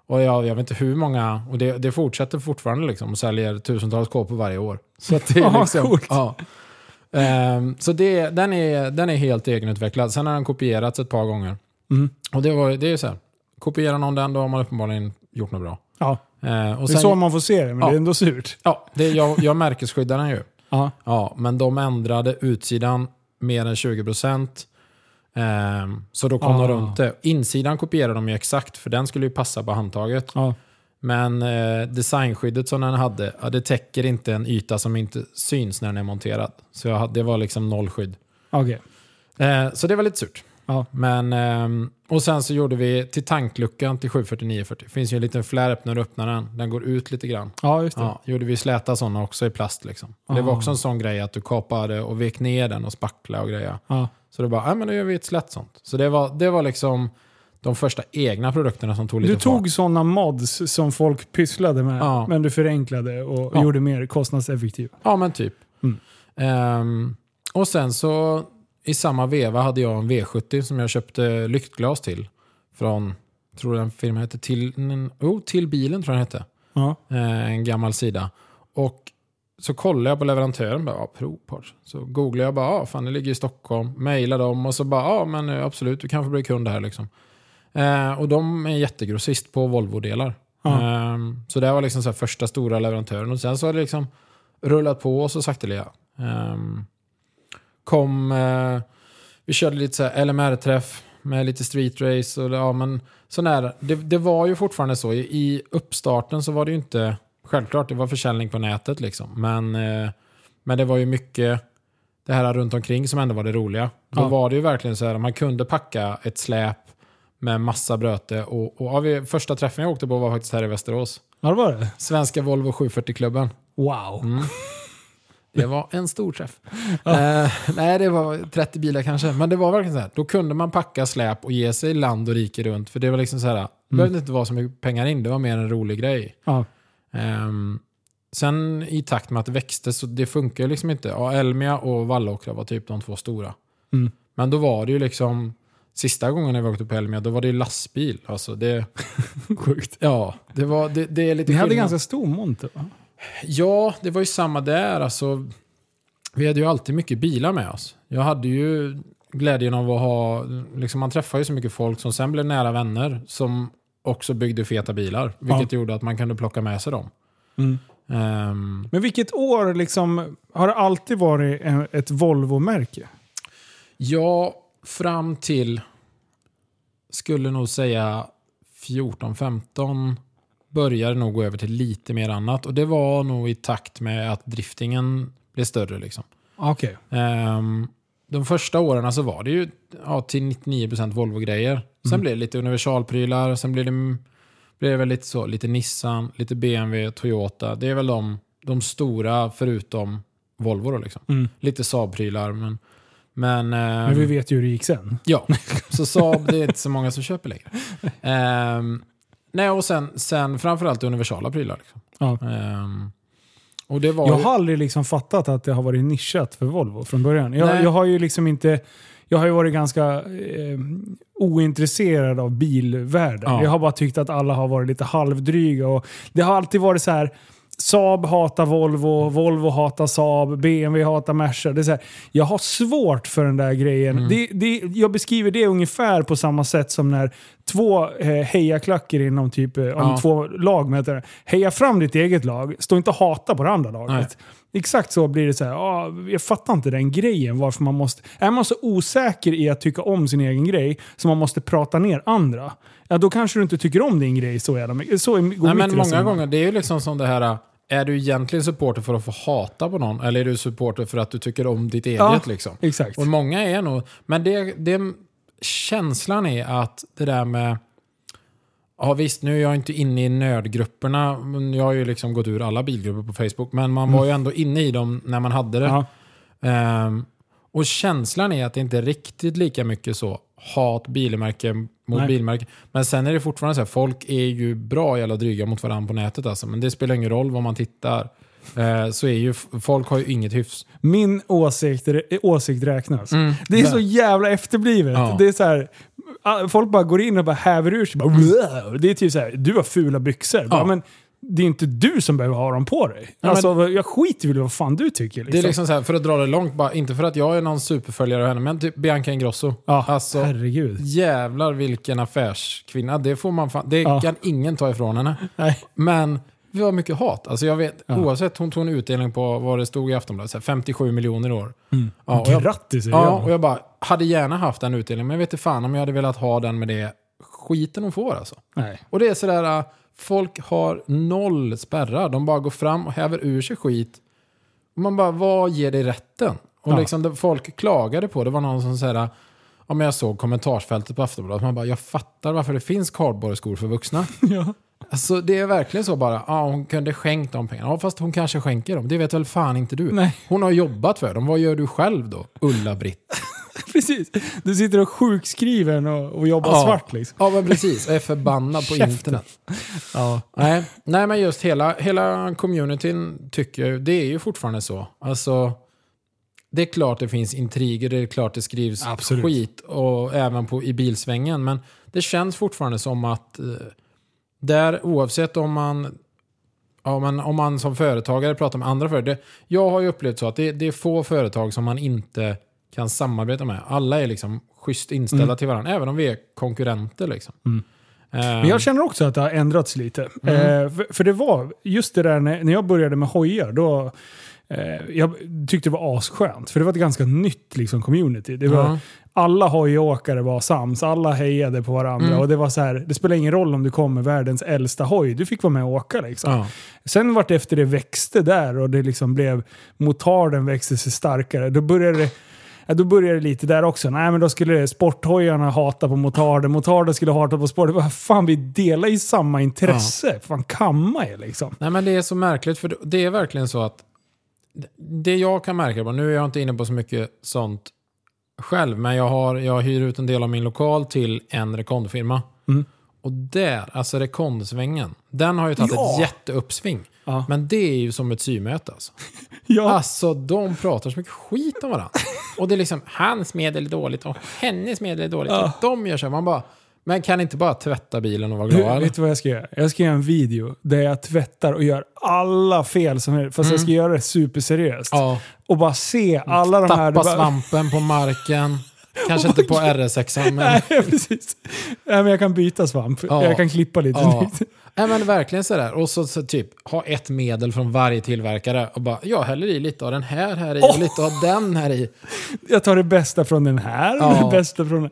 Och jag, jag vet inte hur många, och det, det fortsätter fortfarande liksom och säljer tusentals kåpor varje år. Så att det är Ja, liksom, coolt. ja. Ehm, så det, den, är, den är helt egenutvecklad. Sen har den kopierats ett par gånger. Mm. Och det, var, det är så här, kopierar någon den då har man uppenbarligen gjort något bra. Ja. Ehm, och Det är sen, så man får se det, men Ja. det är ändå surt. ja, det, jag, jag märkesskyddar den ju. Ja. Ja, men de ändrade utsidan mer än 20%. Ehm, så då kom Ah. de runt det. Insidan kopierade de ju exakt, för den skulle ju passa på handtaget. Ja. Men eh, designskyddet som den hade, ja, det täcker inte en yta som inte syns när den är monterad. Så jag, det var liksom noll skydd. Okej. Eh, så det var lite surt. Ja. Men, ehm, och sen så gjorde vi till tankluckan till 74940. Det finns ju en liten flärp när du öppnar den. Den går ut lite grann. Ja, just det. Ja, gjorde vi släta sådana också i plast. Liksom. Det var Ah. också en sån grej att du kapade och vek ner den och spacklade och grejer. Ja. Så det bara, ja men då gör vi ett slätt sånt. Så det var, det var liksom de första egna produkterna som tog lite Du tog sådana mods som folk pysslade med, Ja. men du förenklade och Ja. gjorde mer kostnadseffektivt. Ja men typ. Mm. Ehm, och sen så i samma veva hade jag en V70 som jag köpte lyktglas till. Från, tror den firman hette till, oh, till bilen tror jag den hette. Ja. Eh, en gammal sida. Och så kollade jag på leverantören, bara, ja, Propart. Så googlade jag bara, ja, fan det ligger i Stockholm. Mejlade dem och så bara, ja men eh, absolut, du kan få bli kund här liksom. Eh, och de är jättegrossist på Volvo-delar. Ja. Ehm, så det var liksom så första stora leverantören. Och sen så har det liksom rullat på och så sakteliga. Um, kom, eh, vi körde lite så LMR-träff med lite street race. Och, ja, men sån där, det, det var ju fortfarande så. I, uppstarten så var det ju inte, självklart det var försäljning på nätet liksom. Men, eh, men det var ju mycket det här runt omkring som ändå var det roliga. Då Ja. var det ju verkligen så här, man kunde packa ett släp med massa bröte. Och, och ja, vi, första träffen jag åkte på var faktiskt här i Västerås. ja, det var det. Svenska Volvo 740-klubben. Wow. Mm. Det var en stor träff. Eh, nej, det var 30 bilar kanske. Men det var verkligen så här. Då kunde man packa släp och ge sig land och rike runt. För det var liksom så här. Det behövde inte vara så mycket pengar in. Det var mer en rolig grej. Ja. Ehm, sen i takt med att det växte så det funkar ju liksom inte. Ja, Elmia och Vallåkra var typ de två stora. Mm. Men då var det ju liksom Sista gången vi åkte på Elmia, då var det ju lastbil. Alltså det, Sjukt. ja, det, var, det, det är lite Ni hade skillnad. ganska stor monter va? Ja, det var ju samma där. Alltså, vi hade ju alltid mycket bilar med oss. Jag hade ju glädjen av att ha... Liksom man träffade ju så mycket folk som sen blev nära vänner som också byggde feta bilar. Vilket gjorde att man kunde plocka med sig dem. Mm. Ehm, Men vilket år liksom, har det alltid varit ett Volvo-märke? ja, fram till... Skulle nog säga 14-15 började nog gå över till lite mer annat. Och det var nog i takt med att driftingen blev större. Liksom. Okej. Ehm, de första åren så var det ju ja, till 99% Volvo-grejer. Sen Mm. blev det lite universalprylar, sen blev det, blev det väl lite så, lite Nissan, lite BMW, Toyota. Det är väl de, de stora förutom Volvo då liksom. Mm. Lite Saab-prylar men... Men, Men ehm, vi vet ju hur det gick sen. Ja, så Saab det är inte så många som köper längre. Ehm, nej, och sen, sen framförallt universala prylar. Liksom. Ja. Ehm, och det var Jag ju- har aldrig liksom fattat att det har varit nischat för Volvo från början. Jag, jag har ju liksom inte... Jag har ju varit ganska eh, ointresserad av bilvärlden. Ja. Jag har bara tyckt att alla har varit lite halvdryga. Och det har alltid varit så här. Saab hatar Volvo, Volvo hatar Saab, BMW hatar Merca. Det är så här, jag har svårt för den där grejen. Mm. Det, det, jag beskriver det ungefär på samma sätt som när två eh, hejaklacker inom typ, eh, om Ja. två lag möter. Heja fram ditt eget lag, stå inte och hata på det andra laget. Nej. Exakt så blir det så här. ah, jag fattar inte den grejen. Varför man måste, är man så osäker i att tycka om sin egen grej så man måste prata ner andra, ja, då kanske du inte tycker om din grej så jävla mycket. Så går Nej, men många resonemang. gånger, det är ju liksom som det här, är du egentligen supporter för att få hata på någon? Eller är du supporter för att du tycker om ditt eget? Ja. Liksom? Exakt. Och många är nog... Men det, det, känslan är att det där med... Ja visst, nu är jag inte inne i nördgrupperna. Jag har ju liksom gått ur alla bilgrupper på Facebook. Men man var ju ändå inne i dem när man hade det. Ja. Ehm, och känslan är att det inte är riktigt lika mycket så hat bilmärke mot Nej. bilmärke. Men sen är det fortfarande så här, folk är ju bra jävla dryga mot varandra på nätet alltså. Men det spelar ingen roll vad man tittar. Eh, så är ju, folk har ju inget hyfs. Min åsikt, åsikt räknas. Mm. Det är så jävla efterblivet. Ja. Det är så här, folk bara går in och bara häver ur sig. Bara, det är typ så här, du har fula byxor. Bara, Ja. men det är inte du som behöver ha dem på dig. men- alltså, jag skiter väl vad fan du tycker. Liksom. Det är liksom så här, för att dra det långt, bara, inte för att jag är någon superföljare av henne, men typ Bianca Ingrosso. ja, alltså, herregud. jävlar vilken affärskvinna. Det, får man fan, det Ja. kan ingen ta ifrån henne. Nej. Men vi har mycket hat. Alltså jag vet, Ja. oavsett, hon tog en utdelning på vad det stod i Aftonbladet, så här 57 miljoner år. Ja, och jag, Grattis säger ja, jag. och jag bara, hade gärna haft den utdelningen, men jag vet inte fan om jag hade velat ha den med det skiten hon får alltså. Nej. Och det är sådär, äh, folk har noll spärrar. De bara går fram och häver ur sig skit. Man bara, vad ger dig rätten? Och Ja. liksom folk klagade på, det var någon som säger om jag såg kommentarsfältet på Aftonbladet, man bara, jag fattar varför det finns kardborreskor för vuxna. Ja. Alltså det är verkligen så bara, ja hon kunde skänkt de pengarna. Ja fast hon kanske skänker dem, det vet väl fan inte du. Nej. Hon har jobbat för dem, vad gör du själv då? Ulla-Britt. Precis. Du sitter och sjukskriven och, och jobbar svart liksom. Ja men precis, och är förbannad på internet. Ja. Nej, nej men just hela, hela communityn tycker jag, det är ju fortfarande så. Alltså, det är klart det finns intriger, det är klart det skrivs Absolut. skit och även på, i bilsvängen. Men det känns fortfarande som att eh, där oavsett om man, ja, men om man som företagare pratar med andra företag. Det, jag har ju upplevt så att det, det är få företag som man inte kan samarbeta med. Alla är liksom schysst inställda till varandra, även om vi är konkurrenter. Liksom. Eh, Men jag känner också att det har ändrats lite. Eh, för, för det var just det där när, när jag började med hojar, då eh, jag tyckte det var asskönt. För det var ett ganska nytt liksom, community. Det var, Ja. Alla hojåkare var sams, alla hejade på varandra. Mm. Och det var så här, det spelar ingen roll om du kom med världens äldsta hoj, du fick vara med och åka. Liksom. Sen vart det efter det växte där och det liksom blev, motarden växte sig starkare. Då började det, ja, då började det lite där också. Nej men då skulle sporthojarna hata på motarden, motarden skulle hata på sport. Vad fan vi delar ju samma intresse. Fan kamma er liksom. Nej men det är så märkligt för det är verkligen så att det jag kan märka, på, nu är jag inte inne på så mycket sånt själv, men jag, har, jag hyr ut en del av min lokal till en rekondfirma. Mm. Och där, alltså rekondsvängen, den har ju tagit Ja. ett jätteuppsving. Ja. Men det är ju som ett symöte alltså. Ja, Alltså de pratar så mycket skit om varandra. Och det är liksom, hans medel är dåligt och hennes medel är dåligt. Ja. Och de gör så här, man bara, men kan inte bara tvätta bilen och vara du, glad? eller? vet du vad jag ska göra? Jag ska göra en video där jag tvättar och gör alla fel som är, fast jag ska göra det superseriöst. Ja. Och bara se alla de här... Tappa det bara- svampen på marken. Kanske inte på RS6, men... Nej, precis. Nej, men jag kan byta svamp. Ja. Jag kan klippa lite. Ja. Nej men verkligen sådär. Och så, så typ ha ett medel från varje tillverkare och bara jag häller i lite av den här här i och lite av den här i. Jag tar det bästa från den här och Ja. Mm. det bästa från den.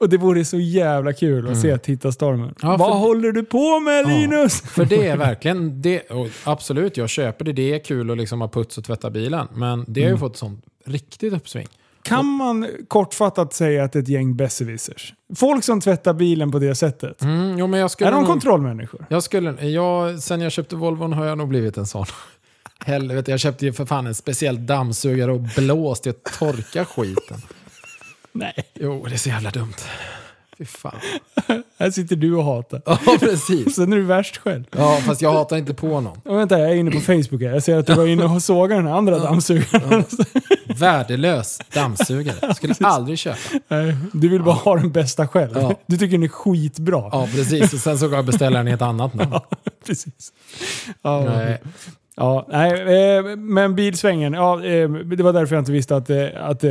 Och det vore så jävla kul att se tittarstormen. Ja, Vad för- håller du på med Linus? För det är verkligen, det, absolut jag köper det, det är kul att liksom ha puts och tvätta bilen. Men det har Mm. ju fått sånt riktigt uppsving. Kan man kortfattat säga att det är ett gäng besserwissers? Folk som tvättar bilen på det sättet. Mm, jo, men jag skulle Är de nog, kontrollmänniskor? jag skulle, jag, Sen jag köpte Volvon har jag nog blivit en sån. Helvete, jag köpte ju för fan en speciell dammsugare och blåst till att torka skiten. Nej. Jo, det är så jävla dumt. Fy fan. Här sitter du och hatar. Ja, precis. Sen är du värst själv. Ja, fast jag hatar inte på någon. Och vänta, jag är inne på Facebook här. Jag ser att du var inne och sågade den här andra dammsugaren. Värdelös dammsugare. Skulle aldrig köpa. Nej, Du vill bara ha den bästa själv. Ja. Du tycker den är skitbra. Ja, precis. Och sen så går jag och beställer den i ett annat namn. Precis. Ja, Nej. Ja, nej, eh, men bilsvängen, ja, eh, det var därför jag inte visste att, eh, att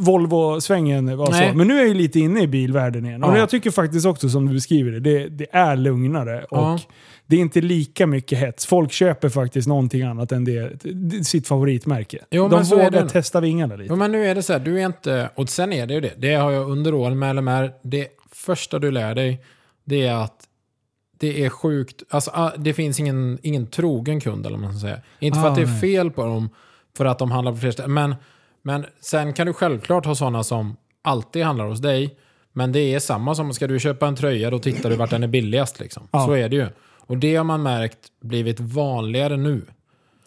Volvo-svängen var Nej. så. Men nu är jag ju lite inne i bilvärlden igen. Och Ja. jag tycker faktiskt också som du beskriver det, det, det är lugnare. Ja. Och det är inte lika mycket hets. Folk köper faktiskt någonting annat än det, sitt favoritmärke. Jo, De men så är vågar det. testa vingarna lite. Jo, men nu är det så här, du är inte... Och sen är det ju det. Det har jag under åren med LMR. Det första du lär dig, det är att det är sjukt. Alltså, ah, det finns ingen, ingen trogen kund, eller vad man ska säga. Inte för Ah, att det är nej. fel på dem, för att de handlar på fler ställen. Men, men sen kan du självklart ha sådana som alltid handlar hos dig. Men det är samma som, ska du köpa en tröja, då tittar du vart den är billigast. Liksom. Ja. Så är det ju. Och det har man märkt blivit vanligare nu.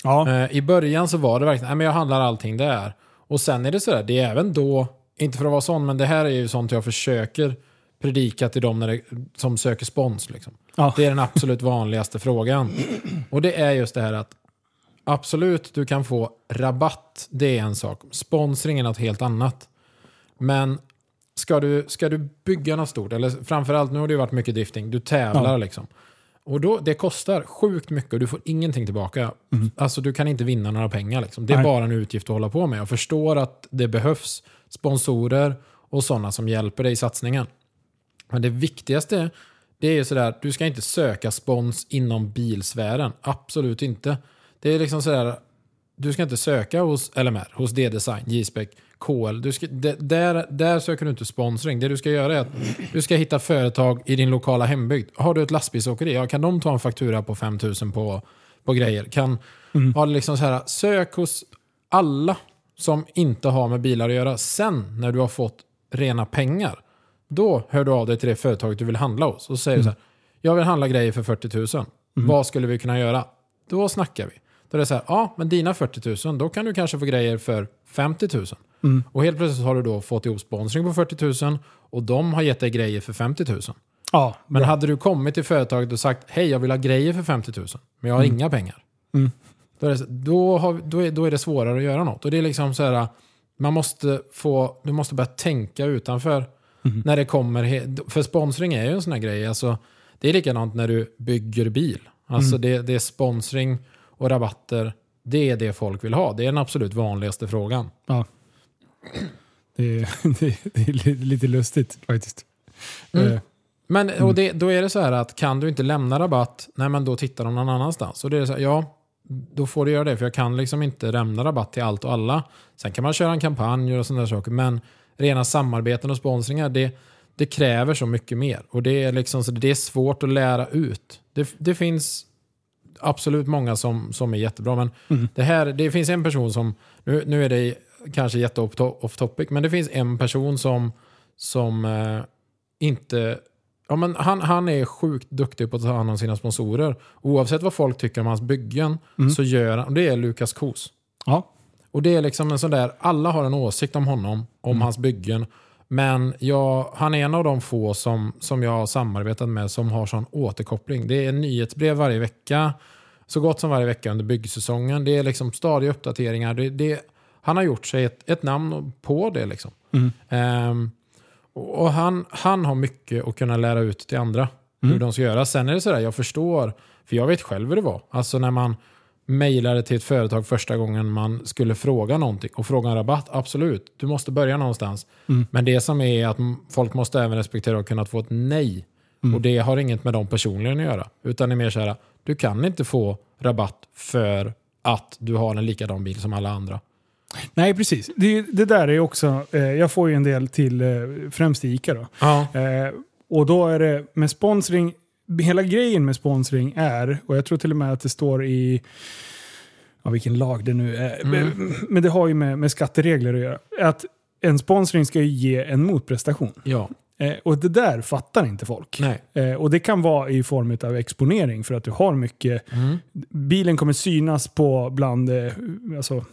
Ja. Eh, I början så var det verkligen, nej men jag handlar allting där. Och sen är det sådär, det är även då, inte för att vara sån, men det här är ju sånt jag försöker predika till dem när det, som söker spons. Liksom. Ja. Det är den absolut vanligaste frågan. Och det är just det här att absolut, du kan få rabatt, det är en sak. Sponsring är något helt annat. Men ska du, ska du bygga något stort, eller framförallt, nu har det ju varit mycket drifting, du tävlar Ja. liksom. Och då, det kostar sjukt mycket och du får ingenting tillbaka. Alltså du kan inte vinna några pengar. Liksom. Det är Nej. bara en utgift att hålla på med. Jag förstår att det behövs sponsorer och sådana som hjälper dig i satsningen. Men det viktigaste, det är ju sådär, du ska inte söka spons inom bilsfären. Absolut inte. Det är liksom sådär, du ska inte söka hos LMR, hos D-design, J-spec, KL. Du ska, där, där söker du inte sponsring. Det du ska göra är att du ska hitta företag i din lokala hembygd. Har du ett lastbilsåkeri, ja, kan de ta en faktura på 5000 på, på grejer? Kan, ha liksom så här, sök hos alla som inte har med bilar att göra. Sen när du har fått rena pengar, då hör du av dig till det företaget du vill handla hos. Och så säger du så här, jag vill handla grejer för 40 000. Vad skulle vi kunna göra? Då snackar vi. Då är det så här, ja men dina 40 000, då kan du kanske få grejer för 50 000. Och helt plötsligt har du då fått ihop sponsring på 40 000 och de har gett dig grejer för 50 000. Ja, Men bra. hade du kommit till företaget och sagt hej jag vill ha grejer för 50 000 men jag har inga pengar. Mm. Då, är det, då, har, då, är, då är det svårare att göra något. Och det är liksom så här, man måste få, du måste börja tänka utanför Mm. när det kommer, för sponsring är ju en sån här grej. Alltså, det är likadant när du bygger bil. Alltså Mm. det, det är sponsring och rabatter, det är det folk vill ha. Det är den absolut vanligaste frågan. Ja. Det, är, det, är li- lite lustigt faktiskt. Mm. Eh, Men och det, då är det så här att kan du inte lämna rabatt, nej men då tittar de någon annanstans. Och det är så här, ja, då får du göra det. För jag kan liksom inte lämna rabatt till allt och alla. Sen kan man köra en kampanj och sådana saker. Men rena samarbeten och sponsringar, det, det kräver så mycket mer. Och det är, liksom, så det är svårt att lära ut. Det, det finns absolut många som, som är jättebra. Men Mm. det, här, det finns en person som, nu, nu är det kanske jätte off topic, men det finns en person som, som eh, inte... Ja, men han, han är sjukt duktig på att ta hand om sina sponsorer. Oavsett vad folk tycker om hans byggen så gör han, och det är Lukas Kos. ja. Och det är liksom en sån där, alla har en åsikt om honom, om hans byggen. Men jag, han är en av de få som, som jag har samarbetat med som har sån återkoppling. Det är nyhetsbrev varje vecka, så gott som varje vecka under byggsäsongen. Det är liksom stadiga uppdateringar. Det, det, han har gjort sig ett, ett namn på det. Liksom. Ehm, och han, han har mycket att kunna lära ut till andra hur de ska göra. Sen är det sådär, jag förstår, för jag vet själv hur det var. Alltså när man mejlade till ett företag första gången man skulle fråga någonting och fråga en rabatt, absolut, du måste börja någonstans. Men det som är att folk måste även respektera att kunna få ett nej. Och det har inget med dem personligen att göra. Utan det är mer så här, du kan inte få rabatt för att du har en likadan bil som alla andra. Nej, precis. Det, det där är också, eh, jag får ju en del till eh, främst ICA då. Ja. Eh, och då är det med sponsring, hela grejen med sponsring är, och jag tror till och med att det står i, ja vilken lag det nu är, men, men det har ju med, med skatteregler att göra. Att en sponsring ska ju ge en motprestation. Ja. Eh, och det där fattar inte folk. Eh, och det kan vara i form av exponering för att du har mycket. Mm. Bilen kommer synas på bland, eh, alltså,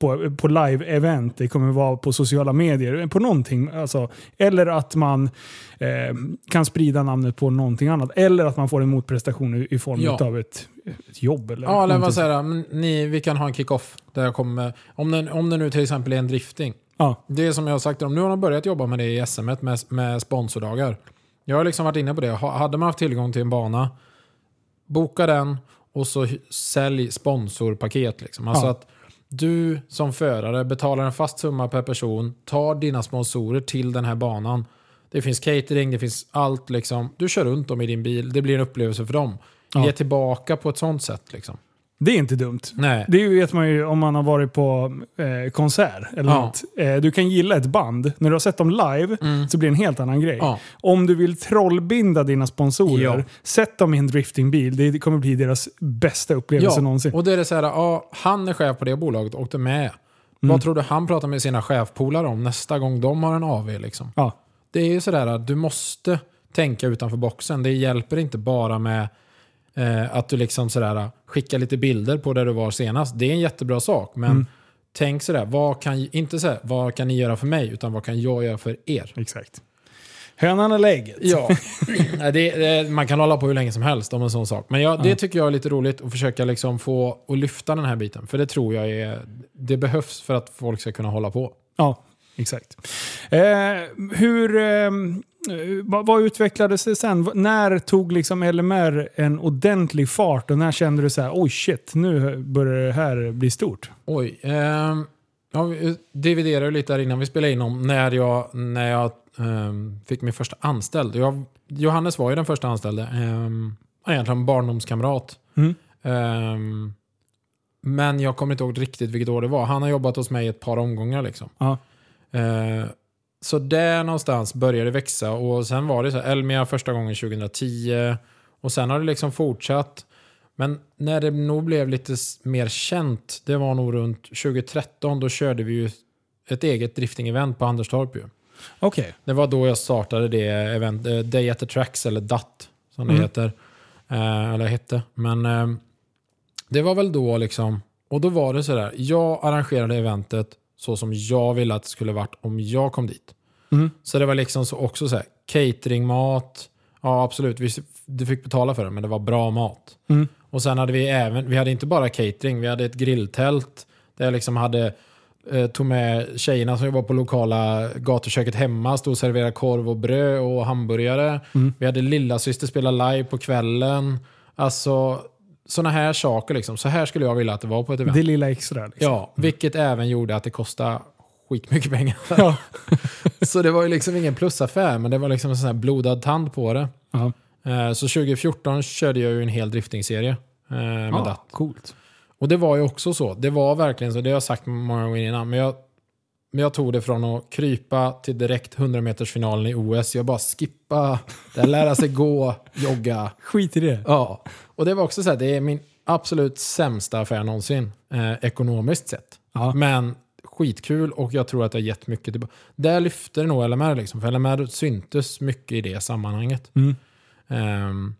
på, på live-event. Det kommer vara på sociala medier. På någonting. Alltså, eller att man eh, kan sprida namnet på någonting annat. Eller att man får en motprestation i, i form Ja. av ett, ett jobb. Eller Ja, eller vad säger ni, vi kan ha en kick-off. Där jag kommer, om, det, om det nu till exempel är en drifting. Ja. Det är som jag har sagt nu har de börjat jobba med det i SM med, med sponsordagar. Jag har liksom varit inne på det. Ha- Hade man haft tillgång till en bana, boka den och så sälj sponsorpaket. Liksom. Alltså Ja. att du som förare betalar en fast summa per person, tar dina sponsorer till den här banan. Det finns catering, det finns allt. Liksom. Du kör runt dem i din bil, det blir en upplevelse för dem. Ja. Ge tillbaka på ett sånt sätt. Liksom. Det är inte dumt. Nej. Det vet man ju om man har varit på eh, konsert eller Ja. något. Eh, du kan gilla ett band. När du har sett dem live så blir det en helt annan grej. Mm. Ja. Om du vill trollbinda dina sponsorer, Ja. sätt dem i en driftingbil. Det kommer bli deras bästa upplevelse någonsin. och det är det så här, ja, han är chef på det bolaget och åkte med. Mm. Vad tror du han pratar med sina chefpolare om nästa gång de har en AV? Liksom? Ja. Det är ju sådär att du måste tänka utanför boxen. Det hjälper inte bara med eh, att du liksom sådär, skickar lite bilder på där du var senast. Det är en jättebra sak, men Mm. tänk sådär, vad kan, inte sådär, vad kan ni göra för mig, utan vad kan jag göra för er? Exakt. Hönan eller ägget? Ja, det, det, man kan hålla på hur länge som helst om en sån sak. Men jag, det tycker jag är lite roligt att försöka liksom få och lyfta den här biten. För det tror jag är, det behövs för att folk ska kunna hålla på. Ja, exakt. Eh, hur, eh, vad, vad utvecklades det sen? När tog liksom LMR en ordentlig fart och när kände du så här, oj shit, nu börjar det här bli stort? Oj. ehm, ja, vi dividerade lite här innan vi spelade in om när jag, när jag ehm, fick min första anställd. Jag, Johannes var ju den första anställde. Um, egentligen barndomskamrat. Mm. Ehm, men jag kommer inte ihåg riktigt vilket år det var. Han har jobbat hos mig ett par omgångar. Liksom. Ja. Så där någonstans började det växa och sen var det så Elmia första gången 2010 och sen har det liksom fortsatt. Men när det nog blev lite mer känt, det var nog runt 2013, då körde vi ju ett eget drifting-event på Anderstorp ju. Okej. Det var då jag startade det event, eh, Day at the Tracks, eller DAT som det Mm. heter. Eh, eller hette. Men eh, det var väl då liksom, och då var det sådär, jag arrangerade eventet så som jag ville att det skulle varit om jag kom dit. Mm. Så det var liksom så också så här, catering, mat, ja absolut, vi, du fick betala för det, men det var bra mat. Mm. Och sen hade vi även, vi hade inte bara catering, vi hade ett grilltält där jag liksom hade eh, tog med tjejerna som jobbar på lokala gatuköket hemma, stod och serverade korv och bröd och hamburgare. Mm. Vi hade lilla syster spela live på kvällen. Alltså sådana här saker liksom. Så här skulle jag vilja att det var på ett event. Det lilla extra. Liksom. Ja, vilket även gjorde att det kostade skitmycket pengar. Ja. så det var ju liksom ingen plusaffär, men det var liksom en sån här blodad tand på det. Ja. Eh, Så 2014 körde jag ju en hel driftingserie eh, med Ja, DAT. coolt. Och det var ju också så. Det var verkligen så. Det har jag sagt många gånger innan. Men jag, men jag tog det från att krypa till direkt 100 meters finalen i OS. Jag bara skippa, där lära sig gå, jogga. Skit i det. Ja. Och det var också så här, det är min absolut sämsta affär någonsin. Eh, ekonomiskt sett. Ja. Men skitkul och jag tror att det har gett mycket tillbaka. Där lyfter nog LMR liksom. För LMR syntes mycket i det sammanhanget. Mm. Ehm,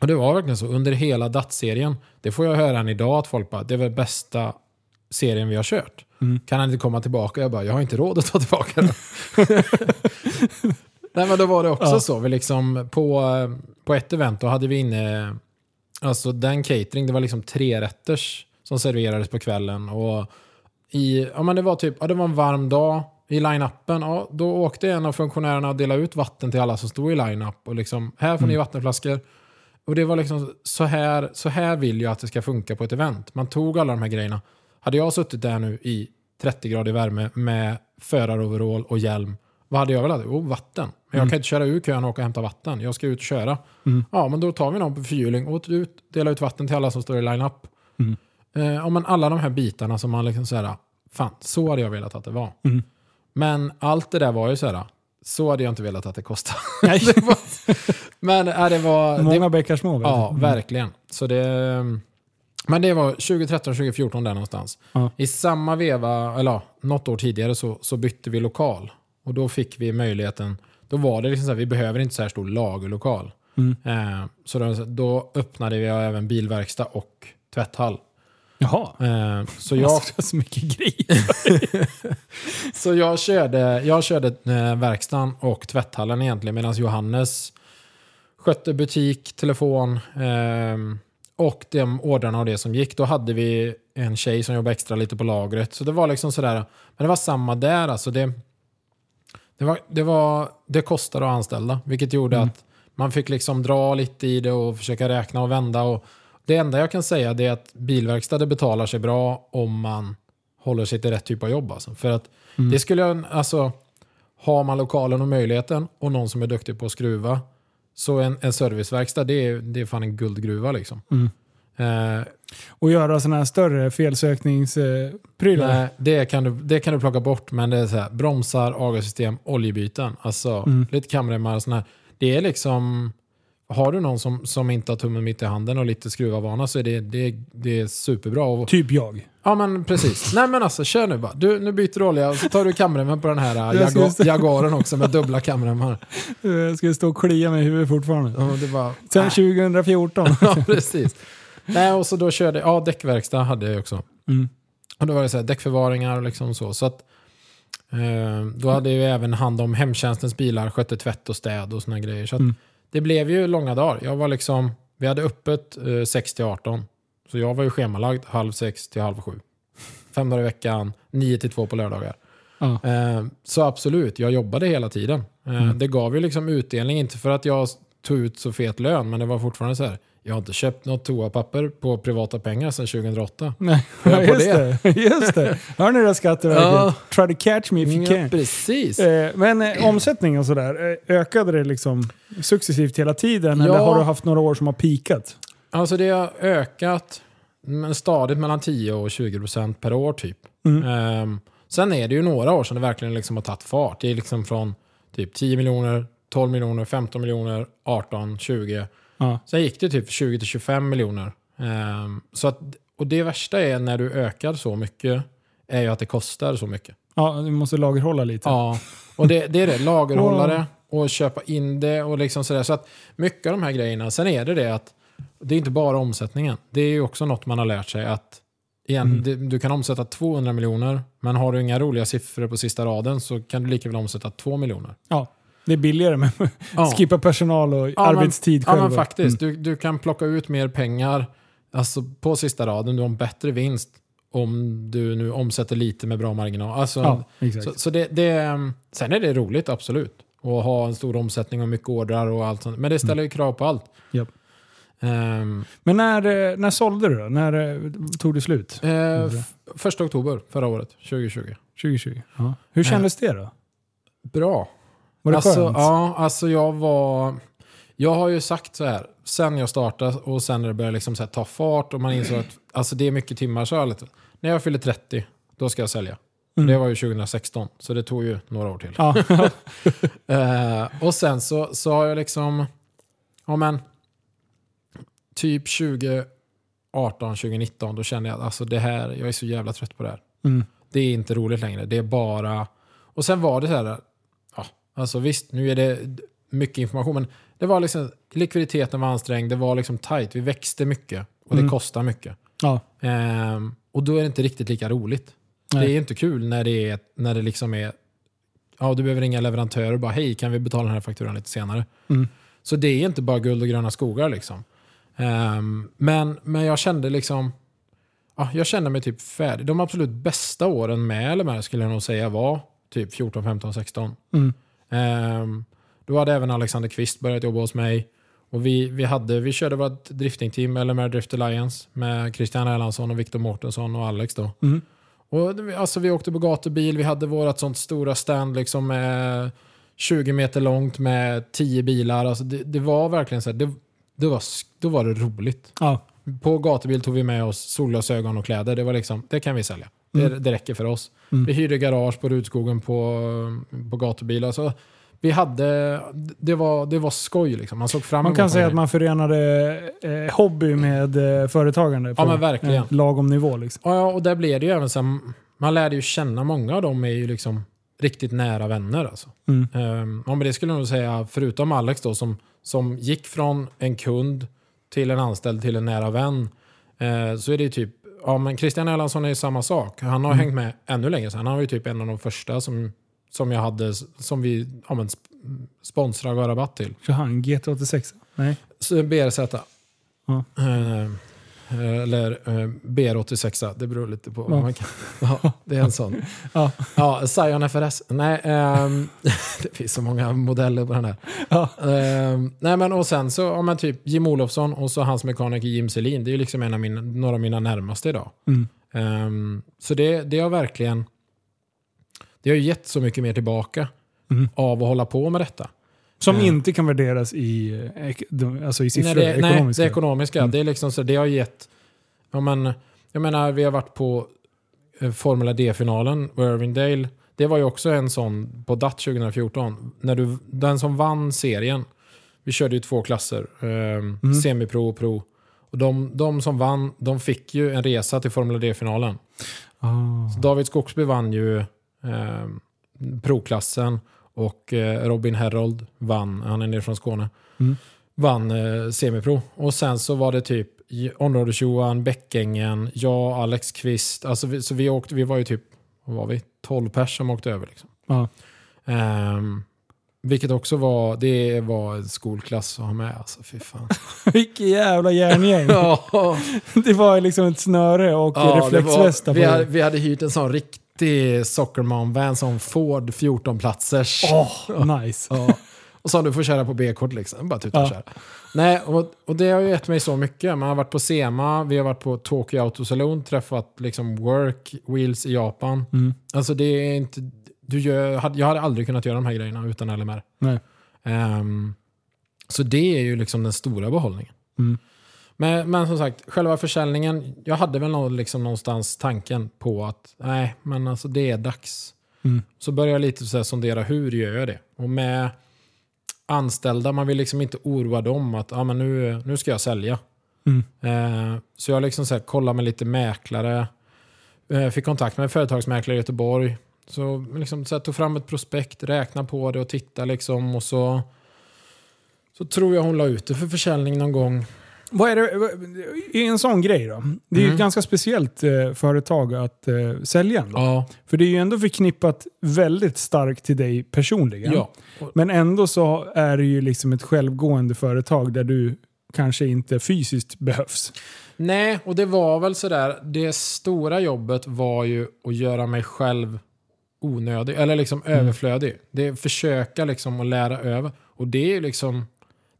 och det var verkligen så. Under hela DAT-serien, det får jag höra än idag att folk bara, det väl bästa serien vi har kört. Mm. Kan han inte komma tillbaka? Jag bara, jag har inte råd att ta tillbaka den. Nej men då var det också Ja. så. Vi liksom på, på ett event då hade vi inne, alltså den catering, det var liksom tre rätters som serverades på kvällen. Och i, ja men det var typ, ja det var en varm dag i line-upen. Ja, då åkte en av funktionärerna och delade ut vatten till alla som stod i line-up. Och liksom, här får ni vattenflaskor. Och det var liksom, så här, så här vill jag att det ska funka på ett event. Man tog alla de här grejerna. Hade jag suttit där nu i 30 grader värme med föraroverall och hjälm, vad hade jag velat? Jo, vatten. Men jag kan inte köra ur kön och åka och hämta vatten. Jag ska ut och köra. Mm. Ja, men då tar vi någon på fyrhjuling och ut, delar ut vatten till alla som står i line-up. Mm. Eh, ja, men alla de här bitarna som man liksom såhär, fan, så hade jag velat att det var. Mm. Men allt det där var ju såhär, så hade jag inte velat att det kostade. Nej. det var, men äh, det var... Många bäckar små. Ja, du. verkligen. Så det, men det var 2013-2014 där någonstans. Ja. I samma veva, eller ja, något år tidigare, så, så bytte vi lokal. Och då fick vi möjligheten, då var det liksom så här, vi behöver inte så här stor lagerlokal. Mm. Eh, så då, då öppnade vi även bilverkstad och tvätthall. Jaha. Eh, så Jag så mycket grejer. så jag körde, jag körde eh, verkstaden och tvätthallen egentligen medan Johannes skötte butik, telefon ehm, och de ordrarna och det som gick. Då hade vi en tjej som jobbade extra lite på lagret. Så det var liksom sådär. Men det var samma där. Alltså det, det, var, det, var, det kostade att anställa, vilket gjorde Mm. att man fick liksom dra lite i det och försöka räkna och vända. Och det enda jag kan säga är att bilverkstad det betalar sig bra om man håller sig till rätt typ av jobb. Alltså. För att Mm. det skulle jag, alltså, har man lokalen och möjligheten och någon som är duktig på att skruva, så en, en serviceverkstad det är, det är fan en guldgruva liksom. Mm. Eh, Och göra sådana här större felsökningsprylar. nej, det, kan du, det kan du plocka bort, men det är så här, bromsar, AGA-system, oljebyten, alltså Mm. lite kamremmar och sådana här. Det är liksom, har du någon som, som inte har tummen mitt i handen och lite skruvarvana så är det, det, det är superbra. Och, Typ jag. ja men precis. Nej men alltså kör nu bara. Du, nu byter du olja och så tar du kamremmen på den här äh, Jag stå- Jaguaren också med dubbla kamremmar. Jag ska stå och klia mig i huvudet fortfarande. Ja, det var, Sen 2014. ja, precis. Nej, och så då körde ja, däckverkstad hade jag också. Mm. Och då var det så här, däckförvaringar och liksom så. så att, eh, då hade vi även hand om hemtjänstens bilar, skötte tvätt och städ och såna grejer. Så att Mm. Det blev ju långa dagar. Jag var liksom, vi hade öppet eh, 6 till 18. Så jag var ju schemalagd halv sex till halv sju. Fem dagar i veckan, 9 till 2 på lördagar. Ja. Eh, så absolut, jag jobbade hela tiden. Eh, Mm. Det gav ju liksom utdelning, inte för att jag tog ut så fet lön, men det var fortfarande så här. Jag har inte köpt något toapapper på privata pengar sedan 2008. Nej, ja, just det. Just det. Hör ni det Skatteverket? Ja. Try to catch me if you Ja, can. precis. Eh, men eh, omsättning och sådär, eh, ökade det liksom successivt hela tiden? Ja. Eller har du haft några år som har pikat? Alltså det har ökat men stadigt mellan 10 och 20 procent per år typ. Mm. Ehm, sen är det ju några år som det verkligen liksom har tagit fart. Det är liksom från typ 10 miljoner, 12 miljoner, 15 miljoner, 18, 20. Ja. Sen gick det typ 20 till 25 miljoner. Ehm, så att, och det värsta är när du ökar så mycket är ju att det kostar så mycket. Ja, du måste lagerhålla lite. Ja, Och det, det är det, lagerhållare och köpa in det och liksom sådär. Så att mycket av de här grejerna, sen är det det att det är inte bara omsättningen. Det är ju också något man har lärt sig att igen, Mm. det, du kan omsätta 200 miljoner, men har du inga roliga siffror på sista raden så kan du lika väl omsätta 2 miljoner. Ja, det är billigare med Ja. skippa personal och Ja, men- arbetstid Ja själv. men faktiskt, du, du kan plocka ut mer pengar alltså på sista raden, du har en bättre vinst om du nu omsätter lite med bra marginal. Alltså, Ja, exakt. så, så det, det, sen är det roligt, absolut. Och ha en stor omsättning och mycket ordrar och allt sånt. Men det ställer ju krav på allt. Japp. Ehm, Men när, eh, när sålde du då? När eh, tog det slut? eh, första oktober förra året, 2020. 2020? Ja. Hur kändes det då? Bra. Var det alltså, skönt? Ja, alltså jag var... Jag har ju sagt så här, sen jag startade och sen när det började liksom ta fart och man insåg att alltså det är mycket timmar lite, När jag fyller 30, då ska jag sälja. Mm. Det var ju 2016, så det tog ju några år till. Ja. Eh, och sen så, så har jag liksom, ja men, typ 2018, 2019, då kände jag att alltså det här, jag är så jävla trött på det här. Mm. Det är inte roligt längre. Det är bara... Och sen var det så här, alltså visst, nu är det mycket information, men det var liksom, likviditeten var ansträngd, det var liksom tight, vi växte mycket och det Mm. kostar mycket. ja. Ehm, och då är det inte riktigt lika roligt. Nej. Det är inte kul när det, är, när det liksom är, ja du behöver ringa leverantörer och bara hej, kan vi betala den här fakturan lite senare? Mm. Så det är inte bara guld och gröna skogar liksom. Ehm, men, men jag kände liksom, ja, jag kände mig typ färdig. De absolut bästa åren med LMR skulle jag nog säga var typ 14, 15, 16. Mm. Ehm, då hade även Alexander Kvist börjat jobba hos mig. Och vi, vi, hade, vi körde vårt driftingteam, LMR Drift Alliance, med Christian Erlandsson och Viktor Mårtensson och Alex då. Mm. Och alltså, vi åkte på gatubil, vi hade vårt sånt stora stand liksom med 20 meter långt med 10 bilar. Alltså, det, det var verkligen så här, det, det var, då var det roligt. Ja. På gatubil tog vi med oss solglasögon och kläder. Det var liksom, det kan vi sälja. Mm. Det, det räcker för oss. Mm. Vi hyrde garage på Rudskogen på, på gatubil. Alltså, vi hade, det, var, det var skoj liksom. Man såg fram Man kan säga att man förenade eh, hobby med eh, företagande på Ja, men verkligen. en lagom nivå. Liksom. Ja, och där blev det ju även så här, man lärde ju känna många av dem är ju liksom riktigt nära vänner alltså. Mm. Um, ja, men det skulle jag nog säga, förutom Alex då som, som gick från en kund till en anställd till en nära vän. eh, så är det typ, ja men Christian Erlandsson är ju samma sak. Han har hängt med ännu längre. Så han var ju typ en av de första som, som jag hade, som vi ja, men, sp- sponsrar och gav rabatt till. Kör han GT86? Nej. Så BRZ. Ja. Eh, eller eh, BR86, det beror lite på Ja. man kan. Ja, det är en sån. Ja. Ja, Scion FRS. Nej, ehm, det finns så många modeller på den här. Ja. Ehm, nej, men och sen så har man typ Jim Olofsson och så hans mekaniker Jim Selin. Det är ju liksom en av mina, några av mina närmaste idag. Mm. Ehm, så det, det har verkligen det har ju gett så mycket mer tillbaka Mm. av att hålla på med detta. Som Ja. inte kan värderas i, eh, alltså i siffror, nej, det, nej, ekonomiska. det ekonomiska. Mm. Det, är liksom så, det har gett... Ja, men, jag menar, vi har varit på eh, Formula D-finalen och Irvingdale. Det var ju också en sån på DAT 2014. När du, den som vann serien, vi körde ju två klasser, eh, semipro och pro. Och de, de som vann, de fick ju en resa till Formula D-finalen. Ah. David Skogsby vann ju eh, proklassen och eh, Robin Herold vann, han är nere från Skåne, Mm. vann eh, semipro. Och sen så var det typ områdes-Johan, Bäckängen, jag, Alex Kvist. Alltså vi, så vi, åkte, vi var ju typ, vad var vi, 12 pers som åkte över. Liksom. Ja. Ehm, vilket också var, det var en skolklass att ha med. Alltså, fy fan. Vilket jävla järngäng. ja, det var liksom ett snöre och Ja, reflexvästar vi, hade, vi hade hyrt en sån riktig Sockerman-van, som Ford 14-platsers. Åh, nice. Ja. Och som du får köra på B-kort liksom. Bara tuta och Ja. köra. Nej, och, och det har ju gett mig så mycket. Man har varit på SEMA, vi har varit på Tokyo Auto Saloon, träffat liksom Work, Wheels i Japan. Mm. Alltså det är inte... Du gör, jag hade aldrig kunnat göra de här grejerna utan LMR. Nej. Ehm, så det är ju liksom den stora behållningen. Mm. Men, men som sagt, själva försäljningen, jag hade väl liksom någonstans tanken på att nej, men alltså det är dags. Mm. Så började jag lite så här sondera, hur gör jag det? Och med anställda, man vill liksom inte oroa dem att ah, men nu, nu ska jag sälja. Mm. Eh, så jag liksom så här, kollade med lite mäklare, eh, fick kontakt med en företagsmäklare i Göteborg Så liksom så här, tog fram ett prospekt, räkna på det och titta liksom och så så tror jag hon la ut det för försäljning någon gång. Vad är det, i en sån grej då? Det är ju Mm. ett ganska speciellt eh, företag att eh, sälja ändå. Ja. För det är ju ändå förknippat väldigt starkt till dig personligen. ja. Men ändå så är det ju liksom ett självgående företag där du kanske inte fysiskt behövs. Nej, och det var väl sådär. Det stora jobbet var ju att göra mig själv onödig, eller liksom överflödig. Det försöka liksom att lära över. Och det är ju liksom,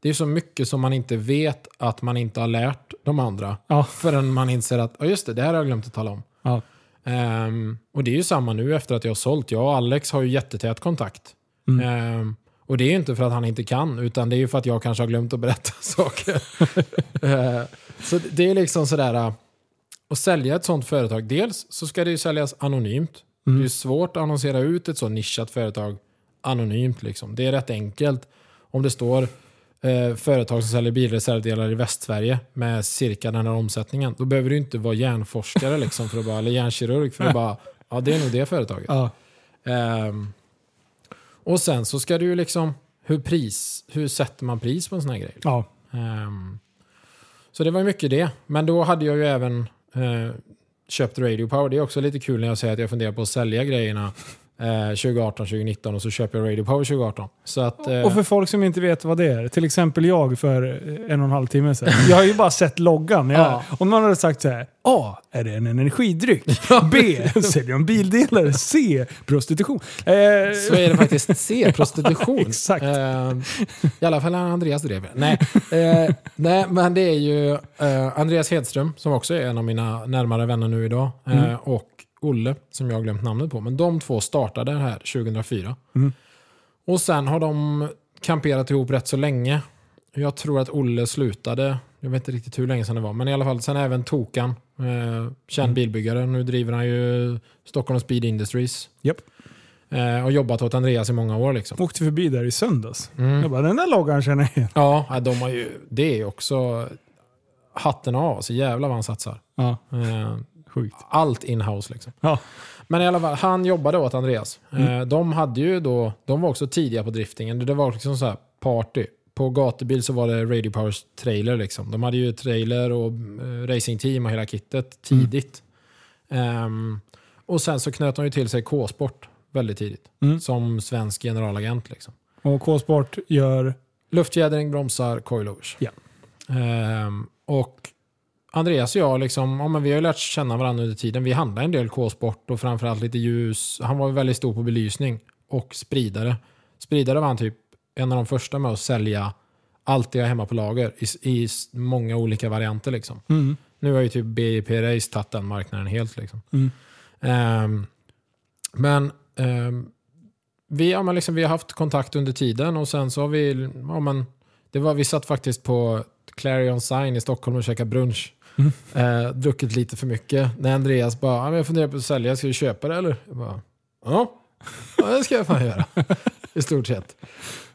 det är så mycket som man inte vet att man inte har lärt de andra. Ja. Förrän man inser att, ja just det, det här har jag glömt att tala om. Ja. Ehm, och det är ju samma nu efter att jag har sålt. Jag och Alex har ju jättetät kontakt. Mm. Ehm, och det är ju inte för att han inte kan, utan det är ju för att jag kanske har glömt att berätta saker. Ehm, så det är liksom sådär, äh, att sälja ett sånt företag. Dels så ska det ju säljas anonymt. Det är svårt att annonsera ut ett så nischat företag anonymt. Liksom. Det är rätt enkelt. Om det står eh, företag som säljer bilreservdelar i Västsverige med cirka den här omsättningen. Då behöver du inte vara hjärnforskare liksom, för att bara, eller hjärnkirurg för att bara, ja det är nog det företaget. Ja. Ehm, och sen så ska du ju liksom, hur, pris, hur sätter man pris på en sån här grej? Ja. Ehm, så det var mycket det. Men då hade jag ju även eh, köpt Radio Power. Det är också lite kul när jag säger att jag funderar på att sälja grejerna eh, 2018, 2019 och så köper jag Radio Power 2018. Så att, eh, Och för folk som inte vet vad det är, till exempel jag för en och en halv timme sedan. Jag har ju bara sett loggan. Jag, Ja. Om någon hade sagt så här. A. Är det en energidryck? B. Säljer de bildelar? C. Prostitution? Eh, så är det faktiskt C, prostitution. Exakt. Eh, I alla fall Andreas drev. Nej, eh, nej, men det är ju eh, Andreas Hedström som också är en av mina närmare vänner nu idag. Eh, och Olle som jag har glömt namnet på. Men de två startade här 2004. Mm. Och sen har de kamperat ihop rätt så länge. Jag tror att Olle slutade, jag vet inte riktigt hur länge sedan det var, men i alla fall sen även Tokan, eh, känd bilbyggare. Nu driver han ju Stockholm Speed Industries. Japp. Eh, och jobbat åt Andreas i många år liksom. Åkte förbi där i söndags. Mm. Jag bara, den där loggan känner jag igen. Ja, ja, de har ju, det är ju också hatten av. Så jävla vad han satsar. Ja, Eh, sjukt. allt in-house liksom. Ja. Men i alla fall, han jobbade åt Andreas. Eh, de hade ju då, de var också tidiga på driftingen. Det var liksom så här party. På gatubil så var det Radio Powers trailer liksom. De hade ju trailer och eh, racingteam och hela kittet tidigt. Ehm, och sen så knöt de ju till sig K-sport väldigt tidigt. Mm. Som svensk generalagent liksom. Och K-sport gör... Luftfjädring, bromsar, coilovers. Ja. Ehm, och Andreas och jag, liksom, ja, men vi har ju lärt känna varandra under tiden. Vi handlar en del K-sport och framförallt lite ljus. Han var väldigt stor på belysning och spridare. Spridare var han typ en av de första med att sälja allt det jag har hemma på lager i, i många olika varianter. Liksom. Mm. Nu har ju typ BIP Race tagit den marknaden helt. Liksom. Mm. Ehm, men ehm, vi, ja, men liksom, vi har haft kontakt under tiden och sen så har vi, ja, men, det var, vi satt faktiskt på Clarion Sign i Stockholm och käkade brunch. Mm. Eh, druckit lite för mycket. När Andreas bara, jag funderar på att sälja, ska du köpa det eller? Jag bara, ja, ja det ska jag fan göra. I stort sett.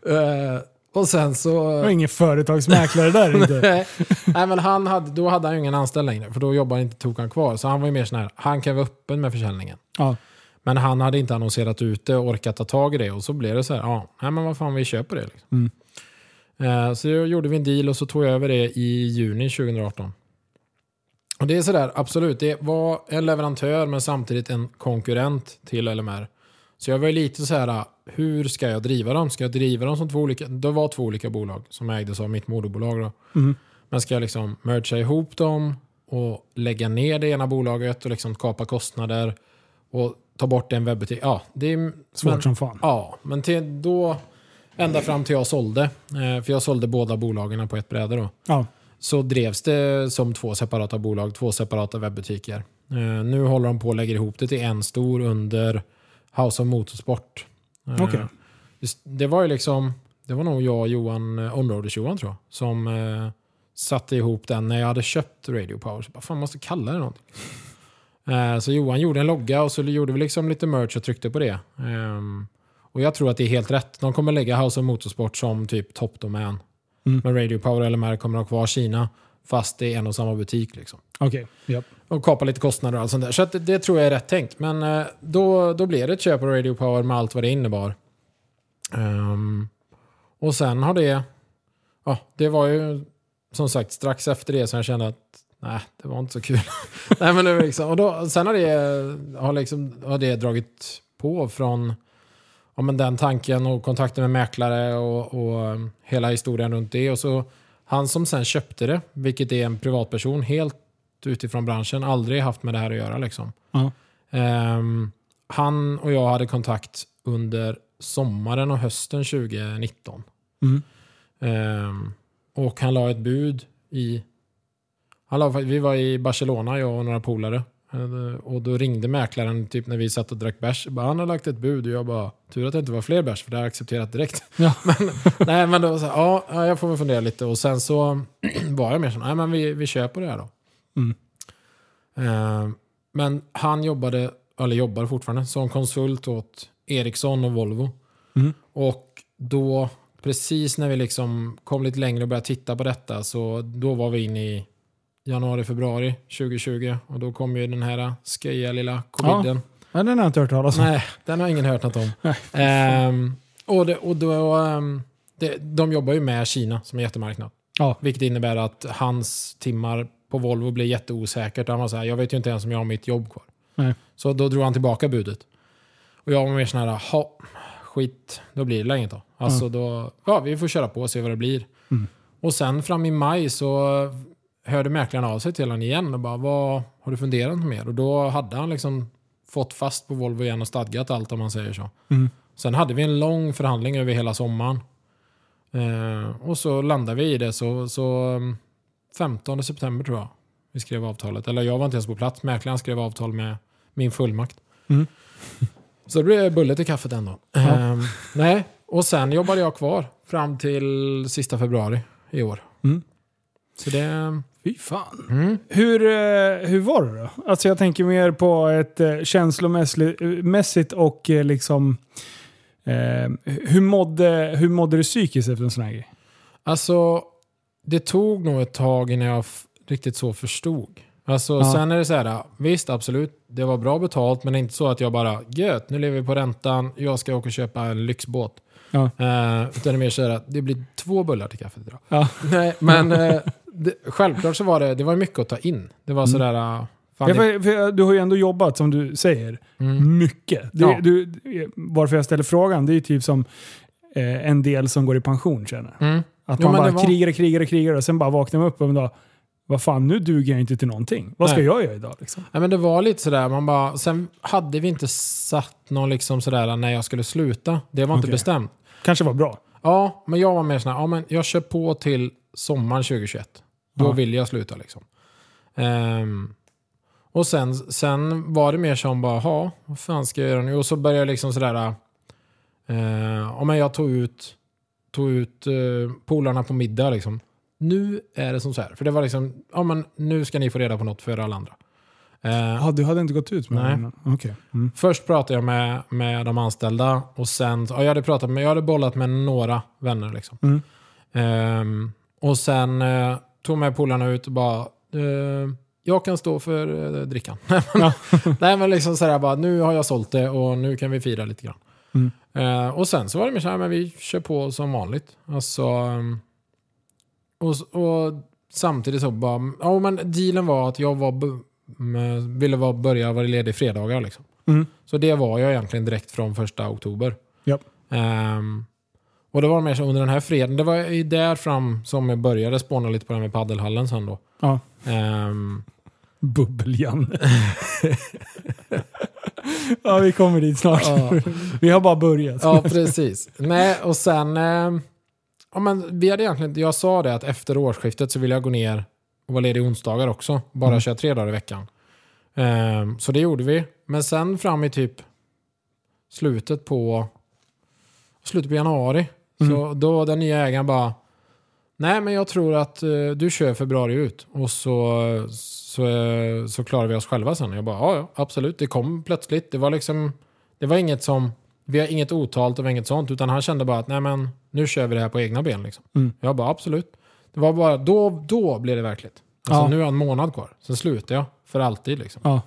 Eh, och sen så... Det var ingen företagsmäklare där inte. Nej, Nej, men han hade, då hade han ju ingen anställd längre, för då jobbade inte Tokan kvar. Så han var ju mer sån här, han kan vara öppen med försäljningen. Ja. Men han hade inte annonserat ut det och orkat ta tag i det. Och så blev det så här, ja, nej men vad fan, vi köper det. Liksom. Mm. Eh, så gjorde vi en deal och så tog jag över det i juni 2018. Och det är sådär, absolut, det var en leverantör men samtidigt en konkurrent till LMR. Så jag var lite så här, hur ska jag driva dem? Ska jag driva dem som två olika, det var två olika bolag som ägdes av mitt moderbolag då. Mm. Men ska jag liksom mergea ihop dem och lägga ner det ena bolaget och liksom kapa kostnader och ta bort en webbutik? Ja, det är... Svårt men, som fan. Ja, men till då, ända fram till jag sålde, eh, för jag sålde båda bolagen på ett bräde då, Ja. Så drevs det som två separata bolag, två separata webbutiker. Eh, nu håller de på och lägger ihop det till en stor under House of Motorsport. Eh, just- Det var ju liksom, det var nog jag och Johan, eh, Onroaders-Johan tror jag, som eh, satte ihop den när jag hade köpt Radio Power. Så bara, fan, måste kalla det någonting. Eh, så Johan gjorde en logga och så gjorde vi liksom lite merch och tryckte på det. Ehm, och jag tror att det är helt rätt. De kommer lägga House of Motorsport som typ toppdomän. Mm. Men Radio Power eller LMR kommer ha kvar Kina. fast är en och samma butik. Liksom. Okej, ja. Och kapa lite kostnader och allt sånt där. Så att det, det tror jag är rätt tänkt. Men eh, då, då blev det ett köp av Radio Power med allt vad det innebar. Ehm, och sen har det... Ja, det var ju som sagt strax efter det som jag kände att nej, det var inte så kul. nej, men det liksom, och då, sen har det, har, liksom, har det dragit på från ja, men den tanken och kontakten med mäklare och, och um, hela historien runt det. Och så han som sen köpte det, vilket är en privatperson helt utifrån branschen, aldrig haft med det här att göra. Liksom. Ja. Ehm, han och jag hade kontakt under sommaren och hösten 2019. Mm. Ehm, och han la ett bud i... Han la, vi var i Barcelona, jag och några polare. Eh, Och då ringde mäklaren typ när vi satt och drack bärs. Han har lagt ett bud och jag bara, tur att det inte var fler bärs för det har jag accepterat direkt. Ja. men, nej men då var så här, ja, ja, jag får väl fundera lite. Och sen så var jag mer så nej men vi, vi på det här då. Mm. Eh, men han jobbade, eller jobbar fortfarande, som konsult åt Ericsson och Volvo. Mm. Och då, precis när vi liksom kom lite längre och började titta på detta, så då var vi inne i januari, februari 2020. Och då kom ju den här sköja lilla coviden. ja, den har jag inte hört talas om. Nej, den har ingen hört något om. Ehm, och det, och då, ehm, det, de jobbar ju med Kina som jättemarknad. Ja. Vilket innebär att hans timmar på Volvo blir jätteosäkert. Han var så här, jag vet ju inte ens om jag har mitt jobb kvar. Nej. Så då drog han tillbaka budet. Och jag var mer sån här, ha, skit, då blir det inget då. Alltså då, ja vi får köra på och se vad det blir. Mm. Och sen fram i maj så hörde mäklaren av sig till honom igen och bara, vad har du funderat mer? Och då hade han liksom fått fast på Volvo igen och stadgat allt om man säger så. Mm. Sen hade vi en lång förhandling över hela sommaren. Eh, och så landade vi i det. Så, så um, 15 september tror jag vi skrev avtalet. Eller jag var inte ens på plats. Mäklaren skrev avtal med min fullmakt. Mm. Så det blev bullet i kaffet ändå. Eh, nej, och sen jobbade jag kvar fram till sista februari i år. Mm. Så det... Fy fan. Mm. Hur, eh, hur var det då? Alltså jag tänker mer på ett eh, känslomässigt och eh, liksom... Eh, hur, mådde, hur mådde du psykiskt efter en sån här grej? Alltså, det tog nog ett tag innan jag riktigt så förstod. Alltså, Ja. Sen är det så här, visst absolut, det var bra betalt, men det är inte så att jag bara, gött, nu lever vi på räntan, jag ska åka och köpa en lyxbåt. Ja. Eh, utan det är mer så här att det blir två bullar till kaffet idag. Ja. Nej, men eh, det, självklart så var det, det var mycket att ta in. Det var sådär, uh, fan, Ja, för, för du har ju ändå jobbat, som du säger, mm, mycket. Det, Ja. du, varför jag ställer frågan, det är ju typ som eh, en del som går i pension känner. mm. Att Jo, man bara var- krigar, krigar, krigar och sen bara vaknar man upp och en dag, vad fan, nu duger jag inte till någonting. Vad ska Nej. jag göra idag? Liksom? Ja, men det var lite sådär, man bara, sen hade vi inte satt någon liksom sådär när jag skulle sluta. Det var inte Okej. bestämt. Kanske var bra. Ja, men jag var mer sån här, ja men jag kör på till sommaren 2021. Då Ja. vill jag sluta liksom. Ehm, och sen, sen var det mer som bara, ja, vad fan ska jag göra nu? Och så började jag liksom sådär, uh, ja men jag tog ut, tog ut uh, polarna på middag liksom. Nu är det som så här, för det var liksom, ja men nu ska ni få reda på något för alla andra. Eh, Ja, du hade inte gått ut med Nej. den? Okej. Mm. Först pratade jag med, med de anställda och sen, ja, jag hade pratat med, jag hade bollat med några vänner liksom. Mm. Ehm, och sen eh, tog med polarna ut och bara, eh, jag kan stå för eh, drickan. Nej men liksom sådär bara, nu har jag sålt det och nu kan vi fira lite grann. Mm. Eh, och sen så var det mer såhär, men vi kör på som vanligt. Alltså, ehm, och, och samtidigt så bara, ja men dealen var att jag var, ville vara, börja vara ledig fredagar liksom. Mm. Så det var jag egentligen direkt från första oktober. Japp. Ehm, och det var mer så under den här fredagen, det var ju där fram som jag började spåna lite på här med paddelhallen sen då. Ja. Ehm, Bubbel-Janne. ja, vi kommer dit snart. ja, Vi har bara börjat. ja, precis. Nej, och sen... ehm, ja, men vi hade egentligen, jag sa det att efter årsskiftet så vill jag gå ner och vara ledig onsdagar också. Bara Mm. köra tre dagar i veckan. Ehm, så det gjorde vi. Men sen fram i typ slutet på slutet på januari. Så då den nya ägaren bara Nej men jag tror att eh, du kör februari ut och så, så, så klarar vi oss själva sen. Jag bara ja, ja absolut. Det kom plötsligt. Det var liksom Det var inget som Vi har inget otalt och inget sånt utan han kände bara att nej men nu kör vi det här på egna ben liksom. Mm. Jag bara absolut. Det var bara, då, då blev det verkligt. Alltså Ja. nu har jag en månad kvar. Sen slutar jag för alltid liksom. Ja.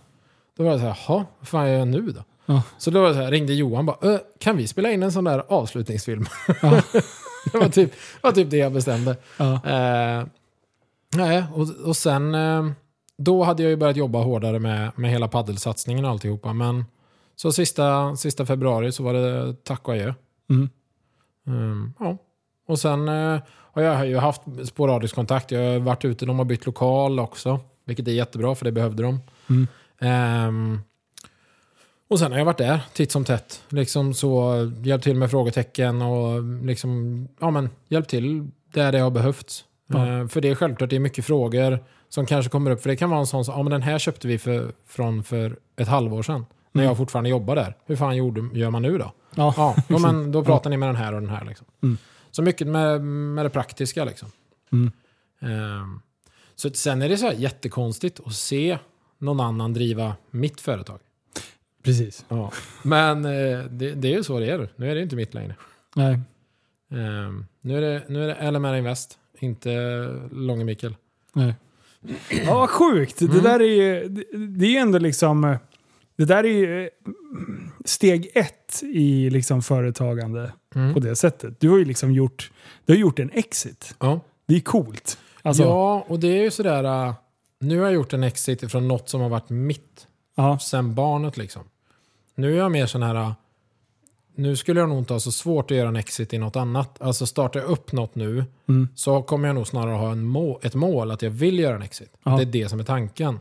Då var det så här, jaha, vad fan gör jag nu då? Ja. Så då var det så här, ringde Johan bara, "Ö, kan vi spela in en sån där avslutningsfilm? Ja. det var typ, var typ det jag bestämde. Ja. Eh, nej, och, och sen, eh, då hade jag ju börjat jobba hårdare med, med hela paddelsatsningen och alltihopa. Men så sista, sista februari så var det tack och adjö. Mm. Mm, ja. Och sen eh, har jag ju haft sporadisk kontakt. Jag har varit ute, de har bytt lokal också. Vilket är jättebra för det behövde de. Mm. Ehm, och sen har jag varit där titt som tätt. Liksom så hjälpt till med frågetecken och liksom, ja men hjälpt till där det har behövts. Ja. Ehm, för det är självklart, det är mycket frågor som kanske kommer upp. För det kan vara en sån, ja men den här köpte vi för, från för ett halvår sedan. När Mm. jag fortfarande jobbar där. Hur fan gjorde, gör man nu då? Ja. Ja, ja men då pratar ni med den här och den här. Liksom. Mm. Så mycket med, med det praktiska. Liksom. Mm. Ehm, så sen är det så jättekonstigt att se någon annan driva mitt företag. Precis. Ja. Men eh, det, det är ju så det är. Nu är det inte mitt längre. Nej. Ehm, nu är det, nu är det LMR Invest, inte Långe Mikael. Nej. Ja, vad sjukt. Det Mm. där är ju, det, det är ju ändå liksom... eh, Det där är ju eh, steg ett i liksom företagande Mm. på det sättet. Du har ju liksom gjort, du har gjort en exit. Ja. Det är coolt. Alltså, ja, och det är ju sådär... äh, nu har jag gjort en exit från något som har varit mitt ja. sen barnet liksom. Nu är jag mer sån här... äh, Nu skulle jag nog inte ha så svårt att göra en exit i något annat. Alltså startar jag upp något nu Mm. så kommer jag nog snarare ha en må ett mål att jag vill göra en exit. Ja. Det är det som är tanken.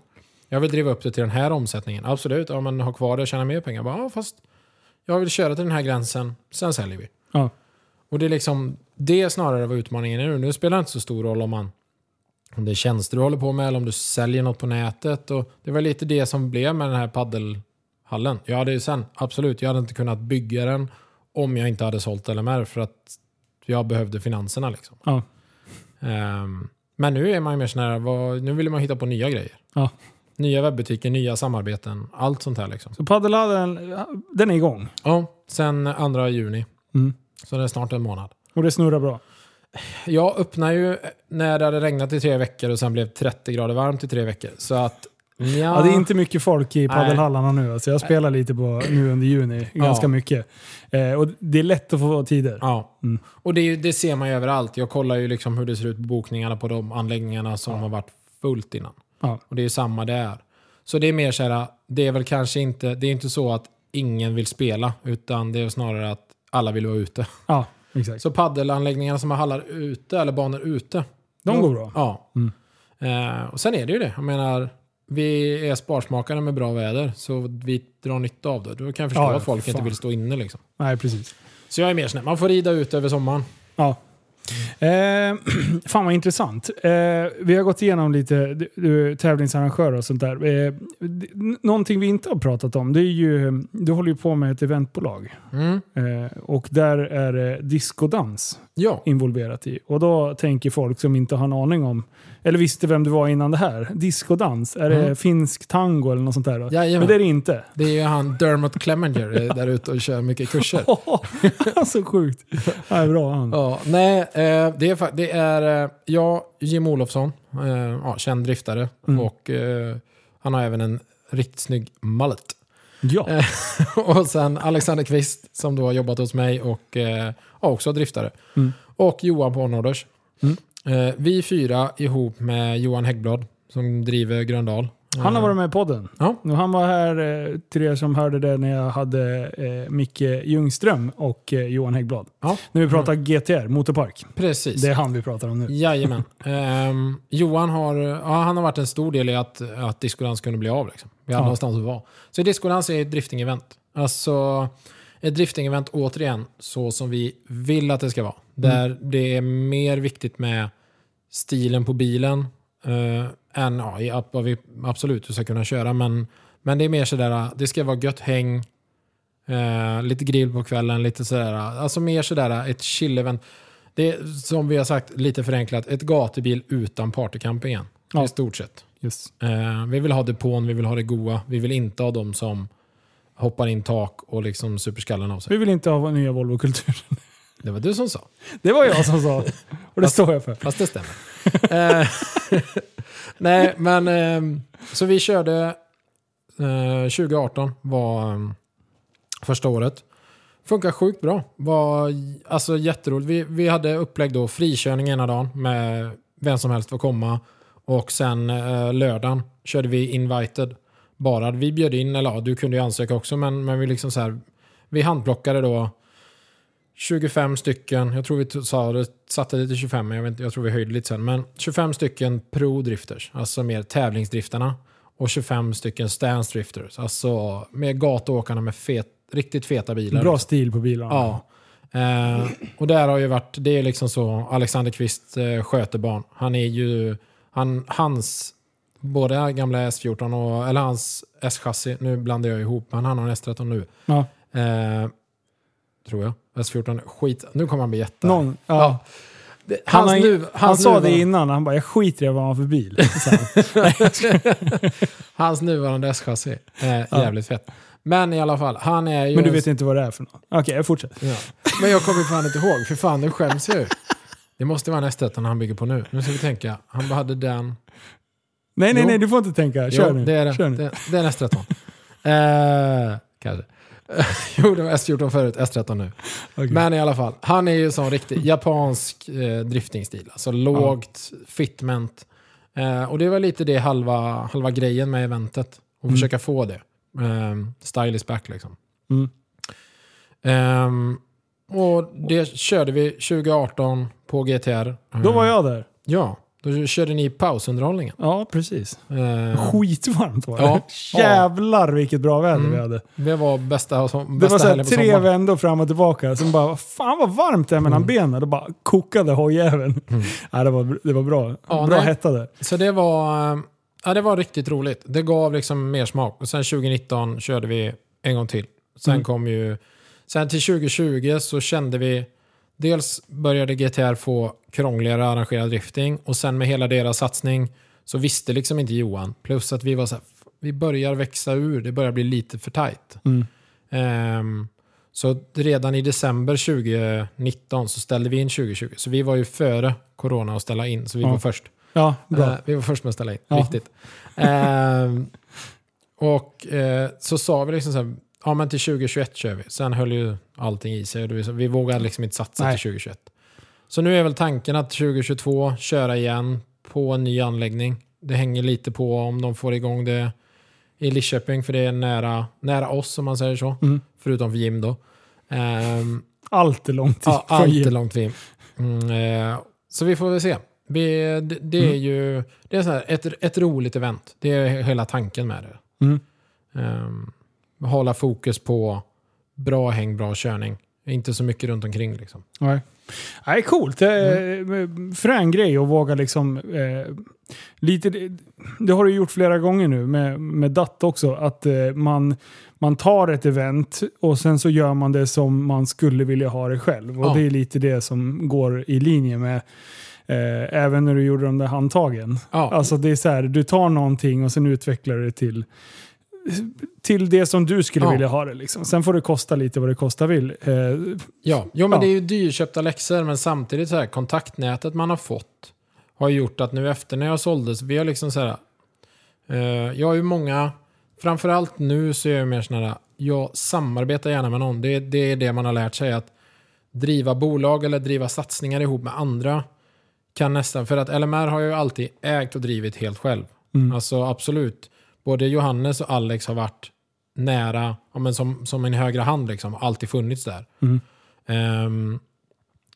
Jag vill driva upp det till den här omsättningen. Absolut, ja, men ha kvar det och tjäna mer pengar. Bara, ja, fast jag vill köra till den här gränsen, sen säljer vi. Ja. Och det är liksom det snarare vad utmaningen är nu. Nu spelar det inte så stor roll om man om det är tjänster du håller på med eller om du säljer något på nätet. Och det var lite det som blev med den här paddelhallen. Jag hade ju sen, absolut, jag hade inte kunnat bygga den om jag inte hade sålt LMR för att jag behövde finanserna. Liksom. Ja. Ehm, men nu är man ju mer sån här, vad, nu vill man hitta på nya grejer. Ja. Nya webbutiker, nya samarbeten, allt sånt här. Liksom. Så paddelhallen, den är igång. Ja, sen 2 juni. Mm. Så det är snart en månad. Och det snurrar bra. Jag öppnade ju när det hade regnat i tre veckor och sen blev 30 grader varmt i tre veckor. Så att... Ja, Ja, det är inte mycket folk i paddelhallarna nu. Alltså jag spelar lite på nu under juni, ganska Ja. mycket. Eh, och det är lätt att få tider. Ja, Mm. och det, det ser man ju överallt. Jag kollar ju liksom hur det ser ut på bokningarna på de anläggningarna som har varit fullt innan. Ja. Och det är ju samma där. Så det är mer så här, det är väl kanske inte, det är inte så att ingen vill spela, utan det är snarare att alla vill vara ute. Ja, exakt. Så paddelanläggningarna som har hallar ute, eller banor ute. De går bra. Ja. Mm. Eh, och sen är det ju det. Jag menar, vi är sparsmakare med bra väder, så vi drar nytta av det. Då kan jag förstå Ja, att folk fan. inte vill stå inne. Liksom. Nej, precis. Så jag är mer här, man får rida ut över sommaren. Ja. Eh, fan vad intressant. Eh, vi har gått igenom lite du, tävlingsarrangörer och sånt där. Eh, någonting vi inte har pratat om, det är ju, du håller ju på med ett eventbolag. Mm. Eh, och där är det diskodans Ja. involverat i. Och då tänker folk som inte har en aning om, eller visste vem du var innan det här. Diskodans, är det Mm. finsk tango eller något sånt där? Då? Jajamän. Men det är det inte. Det är ju han Dermot Clemenger eh, där ute och kör mycket kurser. så sjukt. Det är bra han. Ja, nej, eh, det är, det är eh, jag, Jim Olofsson, ja, känd driftare. Mm. Och han har även en riktigt snygg mullet. Ja. Och sen Alexander Kvist som då har jobbat hos mig och ja, också driftare. Mm. Och Johan på Norders. Mm. Eh, vi fyra ihop med Johan Häggblad som driver Gröndal. Han har varit med i podden. Ja. Han var här, eh, till er som hörde det, när jag hade eh, Micke Ljungström och eh, Johan Häggblad. Ja. När vi pratar GTR, Motorpark. Precis. Det är han vi pratar om nu. Jajamän. Ehm, Johan har, ja, han har varit en stor del i att, att diskodans kunde bli av. Liksom. Vi hade Ja. någonstans att vara. Så diskodans är ett drifting-event. Alltså ett drifting-event återigen, så som vi vill att det ska vara. Där det är mer viktigt med stilen på bilen eh, än ja, vad vi absolut ska kunna köra. Men, men det är mer sådär, det ska vara gött häng, eh, lite grill på kvällen, lite sådär. Alltså mer sådär ett chill-event. Det är som vi har sagt lite förenklat, ett gatubil utan partycampingen. Ja. I stort sett. Just. Eh, vi vill ha depån, vi vill ha det goa. Vi vill inte ha de som hoppar in tak och liksom super skallen av sig. Vi vill inte ha nya Volvo-kulturen. Det var du som sa. Det var jag som sa. Och det står jag för. Fast det stämmer. Eh, Nej, men ehm, så vi körde eh, 2018 var ehm, första året. Funkar sjukt bra. Var alltså jätteroligt. Vi, vi hade upplägg då frikörning ena dagen med vem som helst får komma. Och sen eh, lördagen körde vi invited. Bara vi bjöd in, eller ja, du kunde ju ansöka också, men, men vi liksom så här, vi handplockade då 25 stycken, jag tror vi sa det, satte det till 25, men jag, vet, jag tror vi höjde lite sen. Men 25 stycken pro-drifters, alltså mer tävlingsdriftarna. Och 25 stycken stance drifters, alltså med gatuåkarna med fet, riktigt feta bilar. Bra stil på bilarna. Ja. Eh, och där har ju varit, det är liksom så, Alexander Kvist eh, sköter barn. Han är ju, han, hans, både gamla S14 och, eller hans S-chassi, nu blandar jag ihop, men han har en S13 nu. Ja. Eh, tror jag. S14, skit, nu kommer han bli jätte... Någon, ja. Ja. Han, Hans har, nu, han hans sa det innan, han bara jag skiter i vad han har för bil. Hans nuvarande S-chassi. Eh, jävligt fett. Men i alla fall, han är ju... Men du vet inte vad det är för något? Okej, jag fortsätter. Ja. Men jag kommer fan inte ihåg, för fan nu skäms jag ju. Det måste vara en S13 han bygger på nu. Nu ska vi tänka, han hade den... Nej, nej, Jo. nej, du får inte tänka. Kör jo, nu. det är det. Kör nu. Det, det är en S13. eh, kanske. jo, det var S14 förut, S13 nu. Okej. Men i alla fall, han är ju sån riktig japansk eh, driftingstil. Alltså lågt, fitment. Eh, och det var lite det halva, halva grejen med eventet. Att Mm. försöka få det. Eh, style is back liksom. Mm. Ehm, och det körde vi 2018 på GTR. Då var jag där. Ja, då körde ni pausunderhållningen. Ja, precis. Eh, Skitvarmt var det. Ja. Jävlar vilket bra väder Mm. vi hade. det var bästa, som, Det bästa var så här helgen på tre vändor fram och tillbaka. Sen bara, fan vad varmt det är mellan benen. Då bara kokade hojjäveln. Ja, det, var, det var bra. Mm. Ja, bra nej. hetta där. Så det var, eh, ja, det var riktigt roligt. Det gav liksom mer smak. Och sen 2019 körde vi en gång till. Sen Mm. kom ju... Sen till 2020 så kände vi... Dels började GTR få krångligare arrangerad drifting och sen med hela deras satsning så visste liksom inte Johan. Plus att vi var så här, "F- vi börjar växa ur, det börjar bli lite för tajt. Mm. Ehm, så redan i december 2019 så ställde vi in 2020. Så vi var ju före corona att ställa in, så vi Ja. var först. Ja, bra. Eh, vi var först med att ställa in, Ja. riktigt. Ehm, och eh, så sa vi liksom så här, ja men till 2021 kör vi. Sen höll ju allting i sig. Vi vågade liksom inte satsa Nej. till 2021. Så nu är väl tanken att 2022 köra igen på en ny anläggning. Det hänger lite på om de får igång det i Lidköping, för det är nära, nära oss om man säger så. Mm. Förutom för Jim då. Ehm, Allt är långt Ja, allt Jim. är långt vi. Mm, eh, så vi får väl se. Vi, det, det är Mm. ju det är så här, ett, ett roligt event. Det är hela tanken med det. Mm. Hålla fokus på bra häng, bra körning. Inte så mycket runt omkring liksom. Nej. Nej, coolt. Mm. Frän grej att våga liksom... Eh, lite, det, det har du gjort flera gånger nu med, med DAT också. Att eh, man, man tar ett event och sen så gör man det som man skulle vilja ha det själv. Och Ja. det är lite det som går i linje med eh, även när du gjorde de där handtagen. Ja, Alltså det är så här, du tar någonting och sen utvecklar du det till, till det som du skulle Ja. vilja ha det. Liksom. Sen får det kosta lite vad det kostar vill. Eh, ja. Jo, men Ja. det är ju dyrköpta läxor, men samtidigt så här, kontaktnätet man har fått har gjort att nu efter när jag sålde, så vi har liksom så här, eh, jag har ju många, framförallt nu så är jag mer sån här, jag samarbetar gärna med någon. Det, det är det man har lärt sig, att driva bolag eller driva satsningar ihop med andra kan nästan, för att LMR har jag ju alltid ägt och drivit helt själv. Mm. Alltså absolut, både Johannes och Alex har varit nära, ja, men som, som en högra hand liksom, alltid funnits där. Mm. Ehm,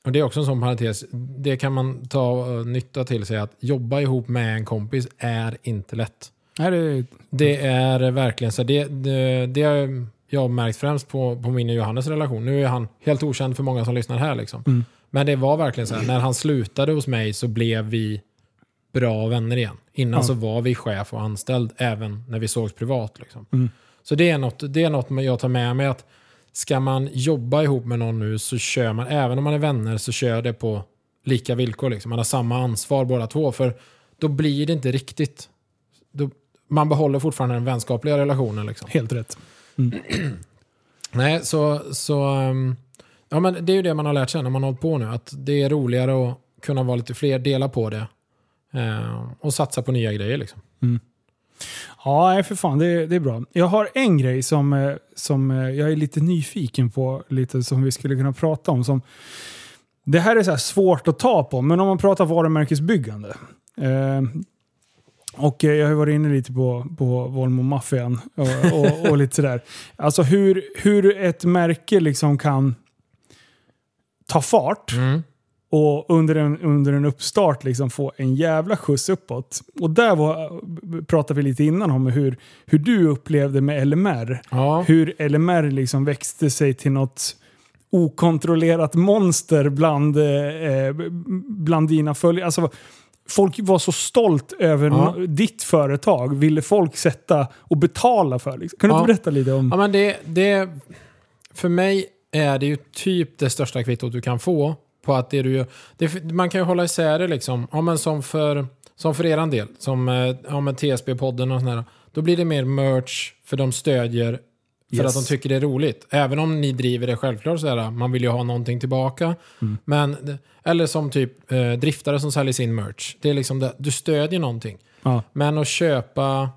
och det är också en sån parentes, det kan man ta uh, nytta till sig att jobba ihop med en kompis är inte lätt. nej, det, Det är verkligen så. Det, det, det har jag märkt främst på, på min och Johannes relation. Nu är han helt okänd för många som lyssnar här. Liksom. Mm. Men det var verkligen så här, när han slutade hos mig så blev vi bra vänner igen. Innan Ja. så var vi chef och anställd även när vi sågs privat. Liksom. Mm. Så det är, något, det är något jag tar med mig. att Ska man jobba ihop med någon nu så kör man, även om man är vänner, så kör det på lika villkor. Liksom. Man har samma ansvar båda två. För då blir det inte riktigt... Då, man behåller fortfarande den vänskapliga relationen. Liksom. helt rätt. Nej, så... så ehm, ja, men det är ju det man har lärt sig när man har hållit på nu. Att det är roligare att kunna vara lite fler, dela på det. Eh, och satsa på nya grejer liksom. Ja, nej, för fan. Det, det är bra. Jag har en grej som, eh, som eh, jag är lite nyfiken på, lite som vi skulle kunna prata om. Som, det här är så här svårt att ta på, men om man pratar varumärkesbyggande. Eh, och jag har varit inne lite på, på Volvo-maffian och, och, och lite sådär. Alltså hur, hur ett märke liksom kan ta fart och under en, under en uppstart liksom få en jävla skjuts uppåt. Och där var, pratade vi lite innan om hur, hur du upplevde med LMR. Ja. Hur LMR liksom växte sig till något okontrollerat monster bland, eh, bland dina följare. Alltså, folk var så stolt över Ja. ditt företag. Ville folk sätta och betala för. Liksom. Kan du Ja. inte berätta lite om... Ja, men det, det, för mig är det ju typ det största kvittot du kan få på att det du gör. Det, man kan ju hålla isär det liksom. Ja, men som för, som för eran del, som eh, ja, TSB-podden och sådär. Då blir det mer merch för de stödjer för Yes. att de tycker det är roligt. Även om ni driver det självklart sådär, man vill ju ha någonting tillbaka. Men, eller som typ eh, driftare som säljer sin merch. Det är liksom det, du stödjer någonting. Ja. Men att köpa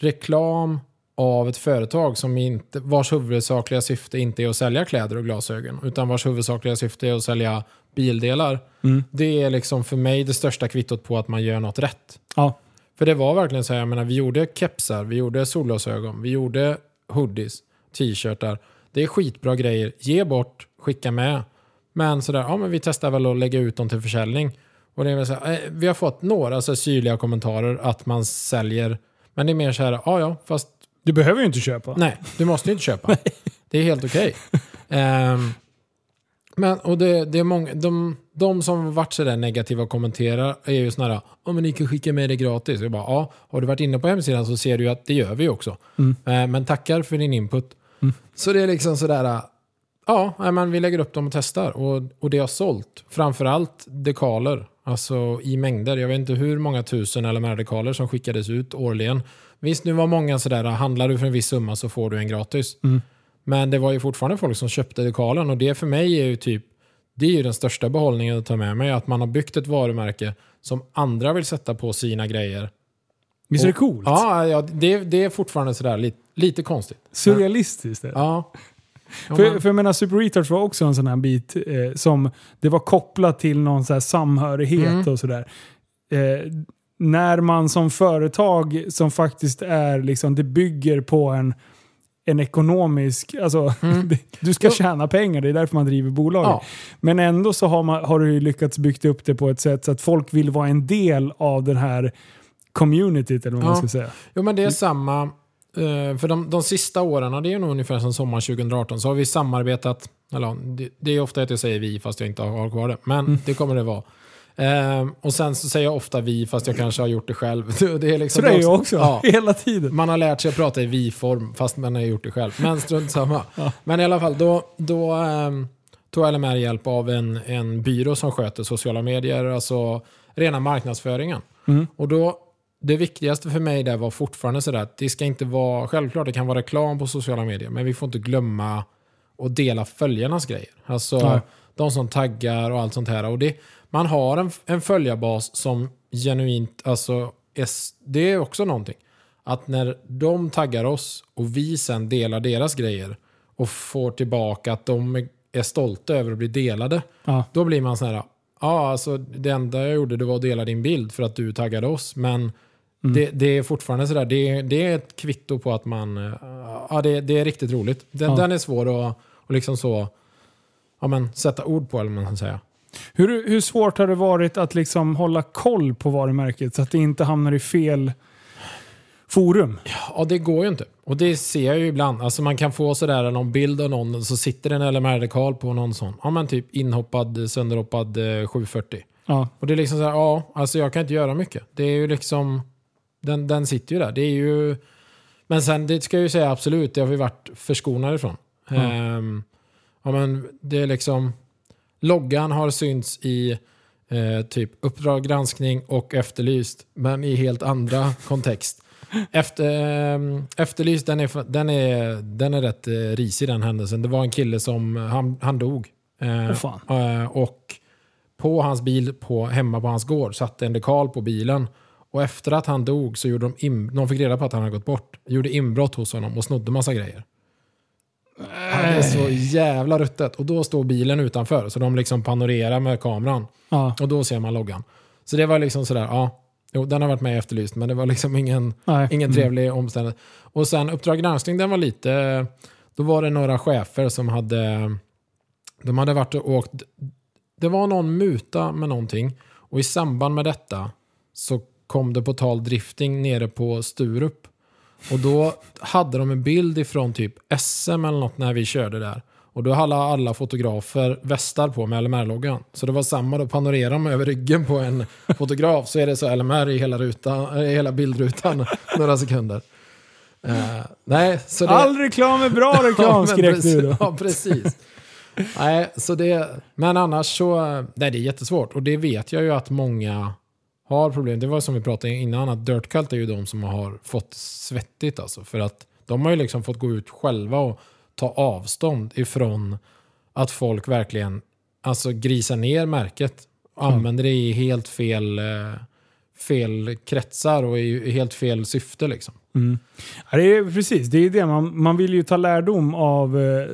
reklam av ett företag som inte, vars huvudsakliga syfte inte är att sälja kläder och glasögon, utan vars huvudsakliga syfte är att sälja bildelar. Mm. Det är liksom för mig det största kvittot på att man gör något rätt. Ja. För det var verkligen så här, jag menar, vi gjorde kepsar, vi gjorde solglasögon, vi gjorde hoodies, t-shirtar. Det är skitbra grejer. Ge bort, skicka med. Men sådär, ja men vi testar väl att lägga ut dem till försäljning. Och det är så här, eh, vi har fått några så syrliga kommentarer att man säljer. Men det är mer så här, ja ja, fast Du behöver ju inte köpa. nej, du måste ju inte köpa. det är helt okej. Ehm, men, och det, det är många, de, de som varit sådär negativa och kommenterar är ju sådana här, men ni kan skicka med det gratis. Jag bara, ja, har du varit inne på hemsidan så ser du ju att det gör vi också. Mm. Eh, men tackar för din input. Så det är liksom sådär, ja, men vi lägger upp dem och testar. Och, och det har sålt. Framförallt dekaler, alltså i mängder. Jag vet inte hur många tusen eller mer dekaler som skickades ut årligen. Visst, nu var många sådär, handlar du för en viss summa så får du en gratis. Men det var ju fortfarande folk som köpte dekalen och det för mig är ju typ det är ju den största behållningen att ta med mig. Att man har byggt ett varumärke som andra vill sätta på sina grejer. Visst är det coolt? Ja, ja det, det är fortfarande sådär lite, lite konstigt. Surrealistiskt. det. Ja. Ja, För, men- för jag menar, Super Retards var också en sån här bit eh, som det var kopplat till någon så här samhörighet Mm. och sådär. Eh, när man som företag som faktiskt är, liksom, det bygger på en, en ekonomisk, alltså du ska Mm. Tjäna pengar, det är därför man driver bolag. Ja. Men ändå så har, man, har du lyckats bygga upp det på ett sätt så att folk vill vara en del av den här communityt eller vad man Ja. ska säga. Jo men det är samma. eh, För de, de sista åren, det är nog ungefär som sommar 2018, så har vi samarbetat. Eller, det, det är ofta att jag säger vi fast jag inte har kvar det. Men Mm. det kommer det vara. Eh, och sen så säger jag ofta vi fast jag kanske har gjort det själv. Det är liksom Så det är jag också, Ja, hela tiden. man har lärt sig att prata i vi-form fast man har gjort det själv. Men strunt samma. Men i alla fall, då, då ehm, tog LMR hjälp av en, en byrå som sköter sociala medier, alltså rena marknadsföringen. Mm. Och då, det viktigaste för mig där var fortfarande sådär att det ska inte vara, självklart det kan vara reklam på sociala medier, men vi får inte glömma att dela följarnas grejer. Alltså Nej. de som taggar och allt sånt här. Och det, man har en, en följarbas som genuint, alltså, det är också någonting. Att när de taggar oss och vi sen delar deras grejer och får tillbaka att de är- stolta över att bli delade. Ja. Då blir man så här, ja alltså det enda jag gjorde det var att dela din bild för att du taggade oss. Men det, det är fortfarande sådär, det, det är ett kvitto på att man, ja det, det är riktigt roligt. Den, Ja. den är svår att och liksom så, ja men sätta ord på eller man ska säga. Hur, hur svårt har det varit att liksom hålla koll på varumärket så att det inte hamnar i fel forum? Ja, det går ju inte. Och det ser jag ju ibland. Alltså man kan få sådär någon bild av någon och så sitter en LMR-dekal på någon sån. Ja men typ inhoppad, sönderhoppad eh, 740. Ja. Och det är liksom så här, ja, alltså jag kan inte göra mycket. Det är ju liksom, den, den sitter ju där. Det är ju, men sen, det ska jag ju säga absolut, det har vi varit förskonade ifrån. Ehm, ja men det är liksom, loggan har synts i eh, typ Uppdrag granskning och Efterlyst, men i helt andra kontext. Efter, ehm, efterlyst, den är, den, är, den är rätt eh, risig den händelsen. Det var en kille som, han, han dog. Eh, eh, och på hans bil på, hemma på hans gård satte en dekal på bilen. Och efter att han dog så gjorde de, in, de fick reda på att han hade gått bort. Gjorde inbrott hos honom och snodde massa grejer. Ja, Det är så jävla ruttet. Och då står bilen utanför. Så de liksom panorerar med kameran. Ja. Och då ser man loggan. Så det var liksom sådär, ja. Jo, den har varit med i Efterlyst, men det var liksom ingen, Nej. ingen trevlig omständighet. Och sen Uppdrag granskning, den var lite... Då var det några chefer som hade... De hade varit och åkt... Det var någon muta med någonting. Och i samband med detta så kom det på tal drifting nere på Sturup. Och då hade de en bild ifrån typ SM eller något när vi körde där. Och då hade alla fotografer västar på med LMR-loggan. Så det var samma, då panorerar de över ryggen på en fotograf så är det så LMR i hela, rutan, i hela bildrutan några sekunder. Eh, nej, så det... All reklam är bra reklam, skrek precis, du då. Ja, precis. nej, så det, men annars så, nej det är jättesvårt. Och det vet jag ju att många har problem. Det var som vi pratade innan, att Dirt Cult är ju de som har fått svettigt alltså. För att de har ju liksom fått gå ut själva och ta avstånd ifrån att folk verkligen alltså grisar ner märket. Och använder det i helt fel, eh, fel kretsar och i helt fel syfte liksom. Ja, det är precis, det är det. Man, man vill ju ta lärdom av eh,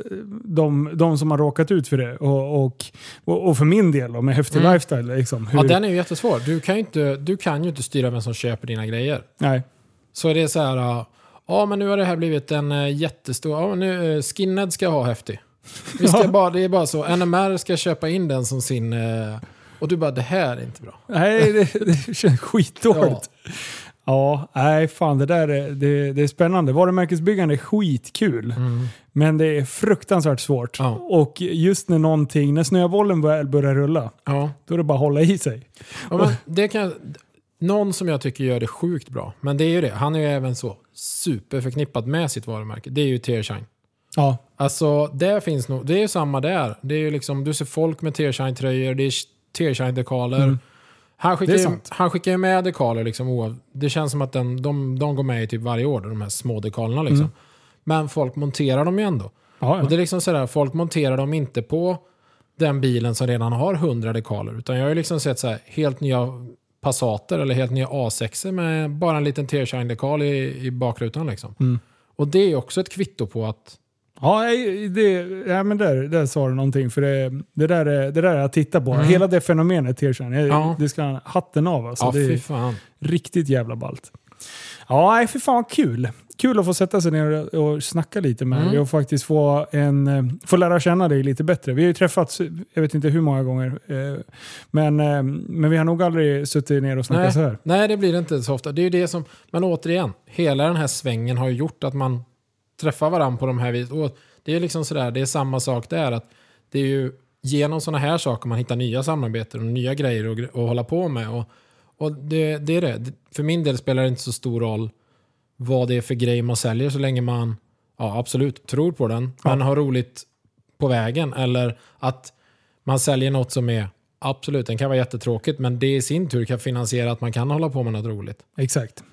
de, de som har råkat ut för det. Och, och, och, för min del då, med häftig Mm. lifestyle. Liksom, hur, Ja, den är ju jättesvår. Du kan ju, inte, du kan ju inte styra vem som köper dina grejer. Nej. Så är det så här, ja men nu har det här blivit en uh, jättestor, men nu, uh, Skinhead ska ha häftig. Vi ska bara, det är bara så, NMR ska köpa in den som sin, uh, och du bara det här är inte bra. Nej, det, det känns skitdåligt. Ja. Nej fan det där är, det, det är spännande. Varumärkesbyggande är skitkul. Men det är fruktansvärt svårt. Ja. Och just när någonting, när snöbollen väl börjar rulla, Ja. då är det bara att hålla i sig. Ja, det kan, någon som jag tycker gör det sjukt bra, men det är ju det, han är ju även så superförknippad med sitt varumärke, det är ju Tearshine. Ja, Alltså, det finns nog, det är ju samma där. Det är ju liksom, du ser folk med Tearshine-tröjor, det är Tearshine-dekaler. Han, skickar. Det är ju, sant. han skickar ju med dekaler liksom. Det känns som att den, de, de går med i typ varje år, de här små dekalerna liksom. Mm. Men folk monterar dem ju ändå. ja, Och det är liksom sådär, folk monterar dem inte på den bilen som redan har 100 dekaler. Utan jag har ju liksom sett så här, helt nya Passater eller helt nya A6 med bara en liten Tearshine-dekal i, i bakrutan liksom. Mm. Och det är också ett kvitto på att Ja, det, ja, men där, där sa du någonting. För det, det, där, är, det där är att titta på. Hela det fenomenet Mm. Ja. det ska hatten av. Alltså. ja, det är fy fan. riktigt jävla ballt. Ja, för fan vad kul. Kul att få sätta sig ner och, och snacka lite med Mm. dig och faktiskt få, en, eh, få lära känna dig lite bättre. Vi har ju träffats, jag vet inte hur många gånger, eh, men, eh, men vi har nog aldrig suttit ner och snackat Nej. så här. Nej, det blir det inte så ofta. Det är ju det som, men återigen, hela den här svängen har ju gjort att man träffar varandra på de här viset. Och det är liksom sådär, det är samma sak där. Att det är ju genom sådana här saker man hittar nya samarbeten och nya grejer att, att hålla på med. Och, och det, det är det. För min del spelar det inte så stor roll vad det är för grej man säljer så länge man, ja absolut, tror på den, men har roligt på vägen. Eller att man säljer något som är, absolut, den kan vara jättetråkigt, men det i sin tur kan finansiera att man kan hålla på med något roligt. Exakt.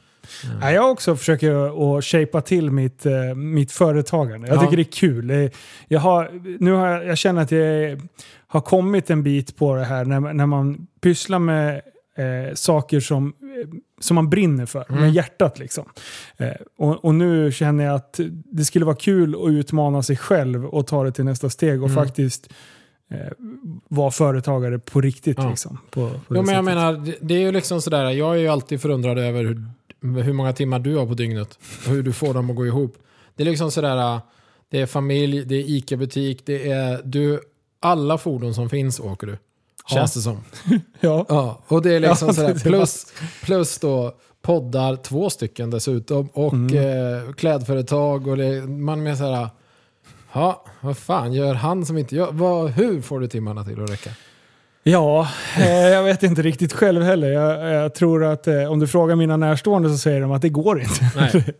Ja, jag också försöker att shapea till mitt, eh, mitt företagande. Jag Ja. tycker det är kul. Jag, har, nu har jag, jag känner att jag har kommit en bit på det här när, när man pysslar med eh, saker som, eh, som man brinner för, med hjärtat. Liksom. Eh, och, och nu känner jag att det skulle vara kul att utmana sig själv och ta det till nästa steg och faktiskt eh, vara företagare på riktigt. Ja. Liksom, på, på Jo, men jag menar, det- det är ju liksom sådär, jag är ju alltid förundrad över hur, hur många timmar du har på dygnet och hur du får dem att gå ihop. Det är liksom sådär, det är familj, det är ICA-butik, det är du, alla fordon som finns åker du. Känns det som. Ja. Ja, och det är liksom Ja, sådär, plus, plus då poddar, två stycken dessutom, och Mm. eh, klädföretag och det, man är såhär, ja, vad fan gör han som inte gör, vad, hur får du timmarna till att räcka? Ja, eh, jag vet inte riktigt själv heller. Jag, jag tror att eh, om du frågar mina närstående så säger de att det går inte.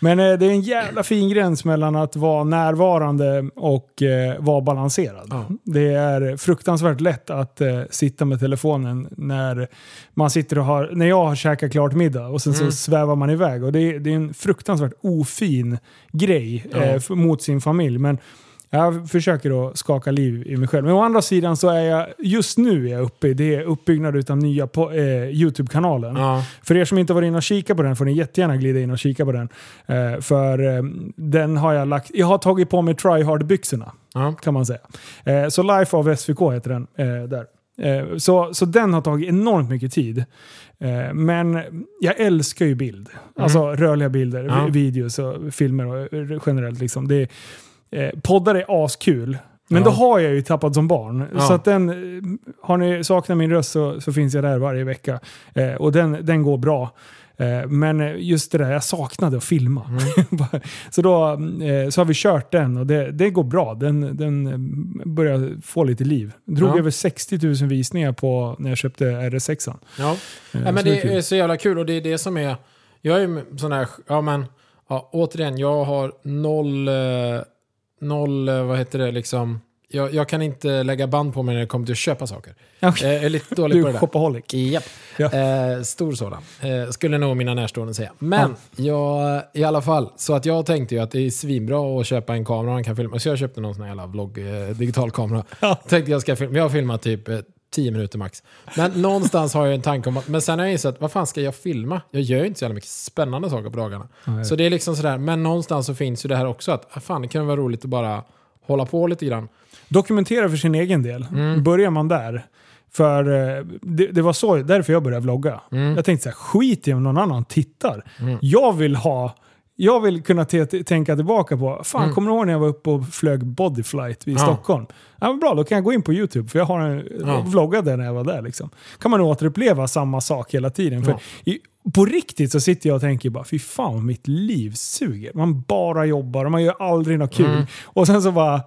Men eh, det är en jävla fin gräns mellan att vara närvarande och eh, vara balanserad. Ja. Det är fruktansvärt lätt att eh, sitta med telefonen när man sitter och har, när jag har käkat klart middag och sen Mm. så svävar man iväg. Och det, är- det är en fruktansvärt ofin grej Ja. eh, mot sin familj. Men Jag försöker att skaka liv i mig själv. Men å andra sidan så är jag, just nu är jag uppe i det uppbyggnad av nya på, eh, YouTube-kanalen. Ja. För er som inte varit inne och kika på den får ni jättegärna glida in och kika på den. Eh, för eh, den har jag lagt, jag har tagit på mig tryhard-byxorna Ja. kan man säga. Eh, så Life of SVK heter den. Eh, där. Eh, så, så den har tagit enormt mycket tid. Men jag älskar ju bild. Alltså rörliga bilder, Ja. vi- videos och filmer och generellt. Liksom. Det, eh, poddar är askul. Men Ja. då har jag ju tappat som barn. Ja. Så att den, eh, har ni saknat min röst så, så finns jag där varje vecka. Eh, och den, den går bra. Eh, men just det där, jag saknade att filma. Mm. så då eh, så har vi kört den och det, det går bra. Den, den börjar få lite liv. Drog Ja. över 60 000 visningar på när jag köpte RS6. Ja. Men det är det är så jävla kul och det är det som är... Jag är ju sån här... Ja, men... Ja, återigen, jag har noll... Noll, eh, vad heter det, liksom... Jag, jag kan inte lägga band på mig när det kommer till att köpa saker. Okej. Jag är lite dålig Du på det där. shopaholic. Japp. Ja. Eh, stor sådan. Eh, skulle nog mina närstående säga. Men jag, i alla fall, så att jag tänkte ju att det är svinbra att köpa en kamera man kan filma. Så jag köpte någon sån här jävla vlogg, eh, digital kamera. Ja. Tänkte jag ska filma. Jag har filmat typ eh, 10 minuter max. Men någonstans har jag en tanke om att, men sen har jag insett, vad fan ska jag filma? Jag gör ju inte så jävla mycket spännande saker på dagarna. Nej. Så det är liksom sådär, men någonstans så finns ju det här också att, ah, fan det kan vara roligt att bara hålla på lite grann. Dokumentera för sin egen del. Mm. Börjar man där. För eh, det, det var så, därför jag började vlogga. Mm. Jag tänkte så här, skit i om någon annan tittar. Jag vill ha jag vill kunna tänka tillbaka på, fan Mm. kommer du ihåg när jag var uppe och flög bodyflight vid Ja. Stockholm? Ja, men bra, då kan jag gå in på YouTube för jag har en, Ja. vloggade när jag var där. Liksom. kan man återuppleva samma sak hela tiden. För Ja. i, på riktigt så sitter jag och tänker bara, fy fan vad mitt liv suger. Man bara jobbar och man gör aldrig något kul. Mm. Och sen så bara,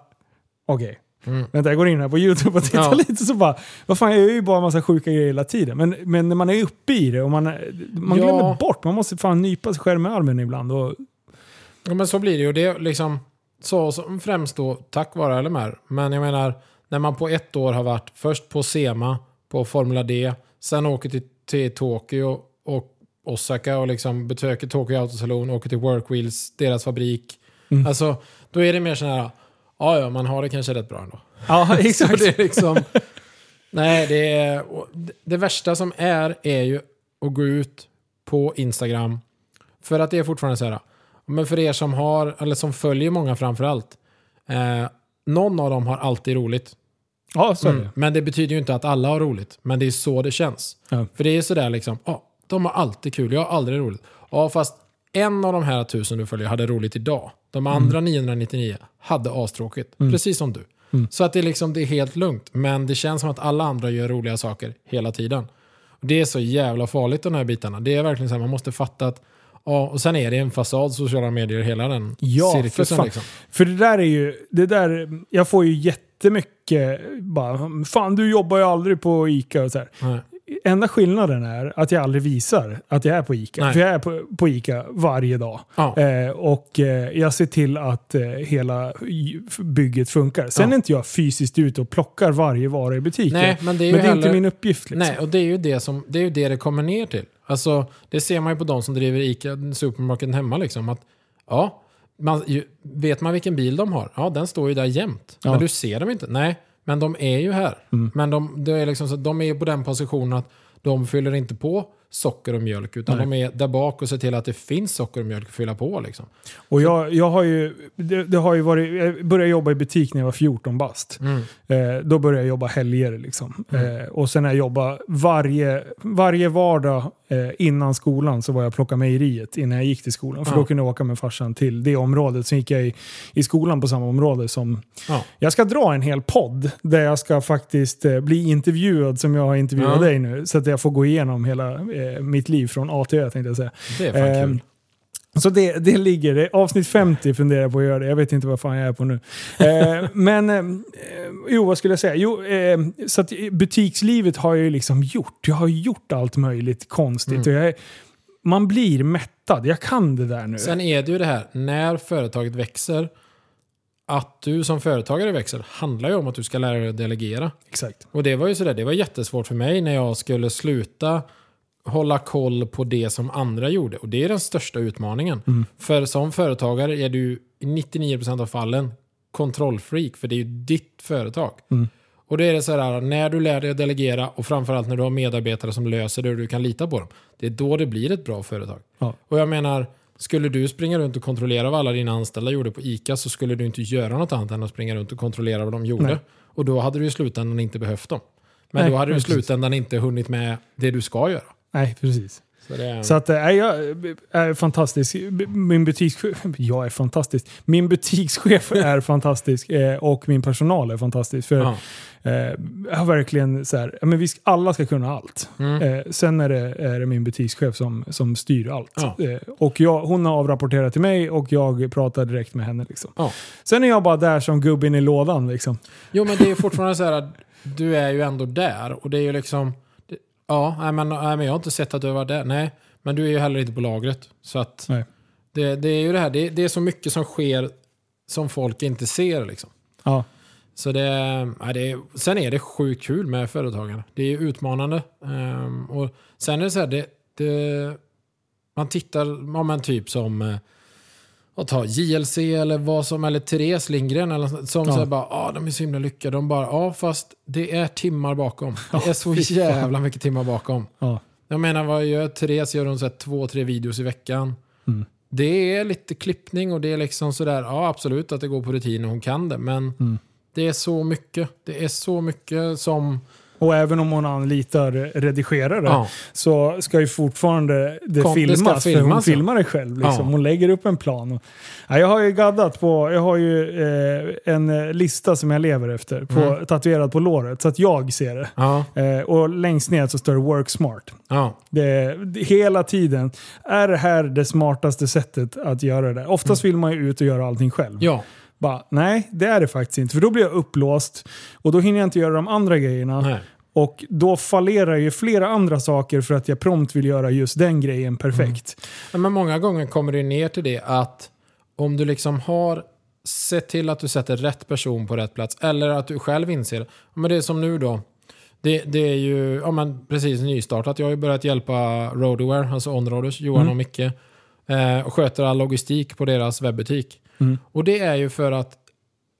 okej. Mm. Vänta, jag går in här på YouTube och tittar Ja. lite så bara, vad fan jag gör ju bara en massa sjuka grejer hela tiden. Men, men när man är uppe i det och man, man Ja. glömmer bort, man måste fan nypa sig själv med armen ibland. Och, Ja, men så blir det ju. Det är liksom så som främst då tack vare LMR. Men jag menar, när man på ett år har varit först på SEMA, på Formula D, sen åker till, till Tokyo och Osaka och liksom besöker Tokyo Autosalon, åker till Workwheels, deras fabrik. Mm. Alltså, då är det mer sån här, ja ja, man har det kanske rätt bra ändå. ja, exakt. det är liksom... Nej, det, är, det- värsta som är, är ju att gå ut på Instagram. För att det är fortfarande så här, men för er som har, eller som följer många framförallt, eh, någon av dem har alltid roligt. Ja, så är det. Mm. Men det betyder ju inte att alla har roligt. Men det är så det känns. Ja. För det är sådär liksom, ja, de har alltid kul, jag har aldrig roligt. Ja, fast en av de här tusen du följer hade roligt idag. De andra 999 hade astråkigt. Precis som du. Så att det är, liksom, det är helt lugnt. Men det känns som att alla andra gör roliga saker hela tiden. Och det är så jävla farligt de här bitarna. Det är verkligen så här, man måste fatta att Ja, och sen är det en fasad sociala medier hela den Ja, för cirkusen. fan. Liksom. För det där är ju, det där, jag får ju jättemycket bara, fan du jobbar ju aldrig på ICA och så här. Nej. Enda skillnaden är att jag aldrig visar att jag är på ICA. Nej. För jag är på, på ICA varje dag. Ja. Eh, och eh, jag ser till att eh, hela bygget funkar. Sen Ja. är inte jag fysiskt ute och plockar varje vara i butiken. Nej, men det är men det är inte heller- min uppgift. Liksom. Nej, och det är ju det som det, är ju det, det kommer ner till. Alltså, det ser man ju på de som driver ICA supermarketen hemma. Liksom, att, ja, man, ju, vet man vilken bil de har? Ja, den står ju där jämt. Ja. Men du ser dem inte. Nej, men de är ju här. Mm. Men de, det är liksom så, de är på den positionen att de fyller inte på socker och mjölk. Utan Nej. de är där bak och ser till att det finns socker och mjölk att fylla på. Liksom. Och jag, jag har ju, det, det har ju varit, jag började jobba i butik när jag var 14 bast. Mm. Eh, då började jag jobba helger. Liksom. Eh, och sen när jag jobbade varje, varje vardag eh, innan skolan så var jag plocka mejeriet innan jag gick till skolan. För Ja. då kunde jag åka med farsan till det området. Sen gick jag i, i skolan på samma område som... Ja. Jag ska dra en hel podd där jag ska faktiskt eh, bli intervjuad som jag har intervjuat Ja. dig nu. Så att jag får gå igenom hela eh, mitt liv från A till Ö tänkte jag säga. Det är fan Ehm, kul. Så det, det ligger, det, avsnitt 50 funderar jag på att göra det. Jag vet inte vad fan jag är på nu. Eh, men, eh, jo vad skulle jag säga? Jo, eh, så att butikslivet har jag ju liksom gjort. Jag har gjort allt möjligt konstigt. Mm. Jag man blir mättad. Jag kan det där nu. Sen är det ju det här, när företaget växer, att du som företagare växer handlar ju om att du ska lära dig att delegera. Exakt. Och det var ju sådär, det var jättesvårt för mig när jag skulle sluta hålla koll på det som andra gjorde. Och det är den största utmaningen. Mm. För som företagare är du i 99% av fallen kontrollfreak, för det är ju ditt företag. Mm. Och det är det så här, när du lär dig att delegera och framförallt när du har medarbetare som löser det och du kan lita på dem. Det är då det blir ett bra företag. Ja. Och jag menar, skulle du springa runt och kontrollera vad alla dina anställda gjorde på ICA så skulle du inte göra något annat än att springa runt och kontrollera vad de gjorde. Nej. Och då hade du i slutändan inte behövt dem. Men Nej, då hade du i slutändan inte hunnit med det du ska göra. Nej, precis. Så det Så att, äh, jag är fantastisk. Min butikschef, jag är fantastisk. Min butikschef är fantastisk och min personal är fantastisk. För ja. eh, jag har verkligen så här, men vi alla ska kunna allt. Mm. Sen är det, är det min butikschef som, som styr allt. Ja. Och jag, hon har avrapporterat till mig och jag pratar direkt med henne. Liksom. Ja. Sen är jag bara där som gubben i lådan. Liksom. Jo men det är fortfarande så här att du är ju ändå där och det är ju liksom... Ja, nej, men, nej, men jag har inte sett att du var där. Nej, men du är ju heller inte på lagret. Så att Nej. det, det är ju det här, det, det är så mycket som sker som folk inte ser liksom. Ja. Så det, ja, det är, sen är det sjukt kul med företagande. Det är utmanande. Ehm, och sen är det så här, det, det, man tittar, ja men typ som eh, att ta JLC eller vad som, eller Therese Lindgren eller som Ja. säger bara, ja de är så himla lyckade. De bara, ja fast det är timmar bakom. Det är så jävla mycket timmar bakom. Ja. Jag menar, vad gör Therese? Gör hon så här två, tre videos i veckan? Mm. Det är lite klippning och det är liksom sådär, ja absolut att det går på rutin och hon kan det, men Mm. det är så mycket. Det är så mycket som... Och även om hon anlitar redigerare Ja, så ska ju fortfarande det Kom- det ska filmas. för hon filmas, ja. filmar det själv. Liksom. Ja. Hon lägger upp en plan. Och, ja, jag har ju gaddat på, jag har ju eh, en lista som jag lever efter. På, Mm. Tatuerad på låret så att jag ser det. Eh, och längst ner så står det work smart. Det, det, hela tiden. Är det här det smartaste sättet att göra det? Oftast vill man ju ut och göra allting själv. Bara, nej, det är det faktiskt inte. För då blir jag upplåst och då hinner jag inte göra de andra grejerna. Nej. Och då fallerar ju flera andra saker för att jag prompt vill göra just den grejen perfekt. Ja, Men många gånger kommer det ner till det att om du liksom har sett till att du sätter rätt person på rätt plats eller att du själv inser, men det är som nu då. Det, det är ju ja, men precis nystartat. Jag har ju börjat hjälpa Roadaware, alltså Onroaders, Johan Mm. och Micke. Eh, och sköter all logistik på deras webbutik. Mm. Och det är ju för att,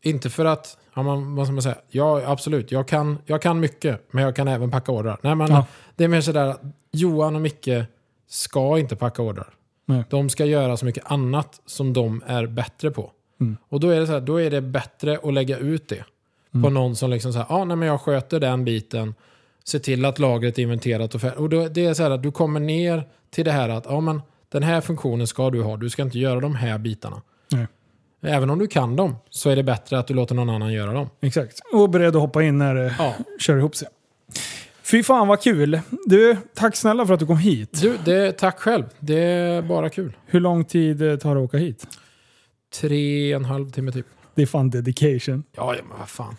inte för att, ja, man, vad ska man säga, ja absolut, jag kan, jag kan mycket, men jag kan även packa ordrar. Nej, men Ja. Det är mer sådär att Johan och Micke ska inte packa ordrar. Nej. De ska göra så mycket annat som de är bättre på. Mm. Och då är, det så här, då är det bättre att lägga ut det på Mm. någon som liksom säger, ah, nej men jag sköter den biten, se till att lagret är inventerat och. Och då, det är så här att du kommer ner till det här att, ja men den här funktionen ska du ha, du ska inte göra de här bitarna. Nej. Även om du kan dem så är det bättre att du låter någon annan göra dem. Exakt. Och beredd att hoppa in när det Ja. kör ihop sig. Fy fan vad kul! Du, tack snälla för att du kom hit. Du, det, tack själv. Det är bara kul. Hur lång tid eh, tar det att åka hit? Tre och en halv timme typ. Det är fan dedication. Ja, ja men vad fan.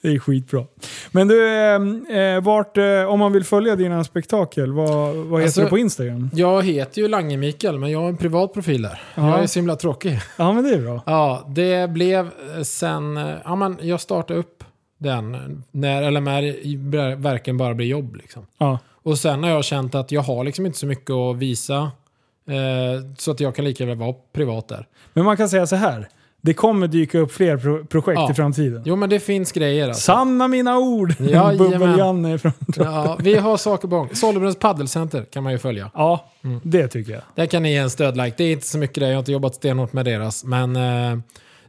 Det är skitbra. Men du, eh, eh, vart, eh, om man vill följa dina spektakel, vad, vad heter Alltså- du på Instagram? Jag heter ju Lange Mikael, men jag har en privat profil där. Ja. Jag är så himla tråkig. Ja men det är bra. Ja, det blev eh, sen... eh, Ja, men jag startade upp den när LMR verkligen bara blir jobb. Liksom. Ja. Och sen har jag känt att jag har liksom inte så mycket att visa. Eh, så att jag kan lika väl vara privat där. Men man kan säga så här. Det kommer dyka upp fler pro projekt Ja. i framtiden. Jo, men det finns grejer alltså. Sanna mina ord! Jajamän. Bubbel-Janne från... Ja, vi har saker på gång. Sollebrunns paddelcenter kan man ju följa. Ja, Mm. det tycker jag. Där kan ni ge en stödlike. Det är inte så mycket där, jag har inte jobbat stenhårt med deras. Men eh,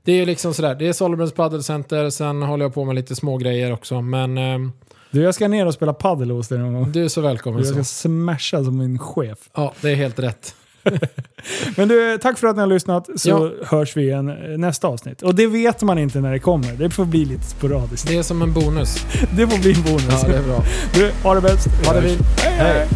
det är ju liksom sådär, det är Sollebrunns paddelcenter, sen håller jag på med lite små grejer också. Men eh, Du, jag ska ner och spela padel hos dig någon gång. du är så välkommen. Jag ska Så. smasha som min chef. Ja, det är helt rätt. Men du, tack för att ni har lyssnat så Ja. hörs vi igen eh, nästa avsnitt. Och det vet man inte när det kommer. Det får bli lite sporadiskt. Det är som en bonus. Det får bli en bonus. Ja, det är bra. Du, ha det bäst. Ha det fint. Hej. Hej.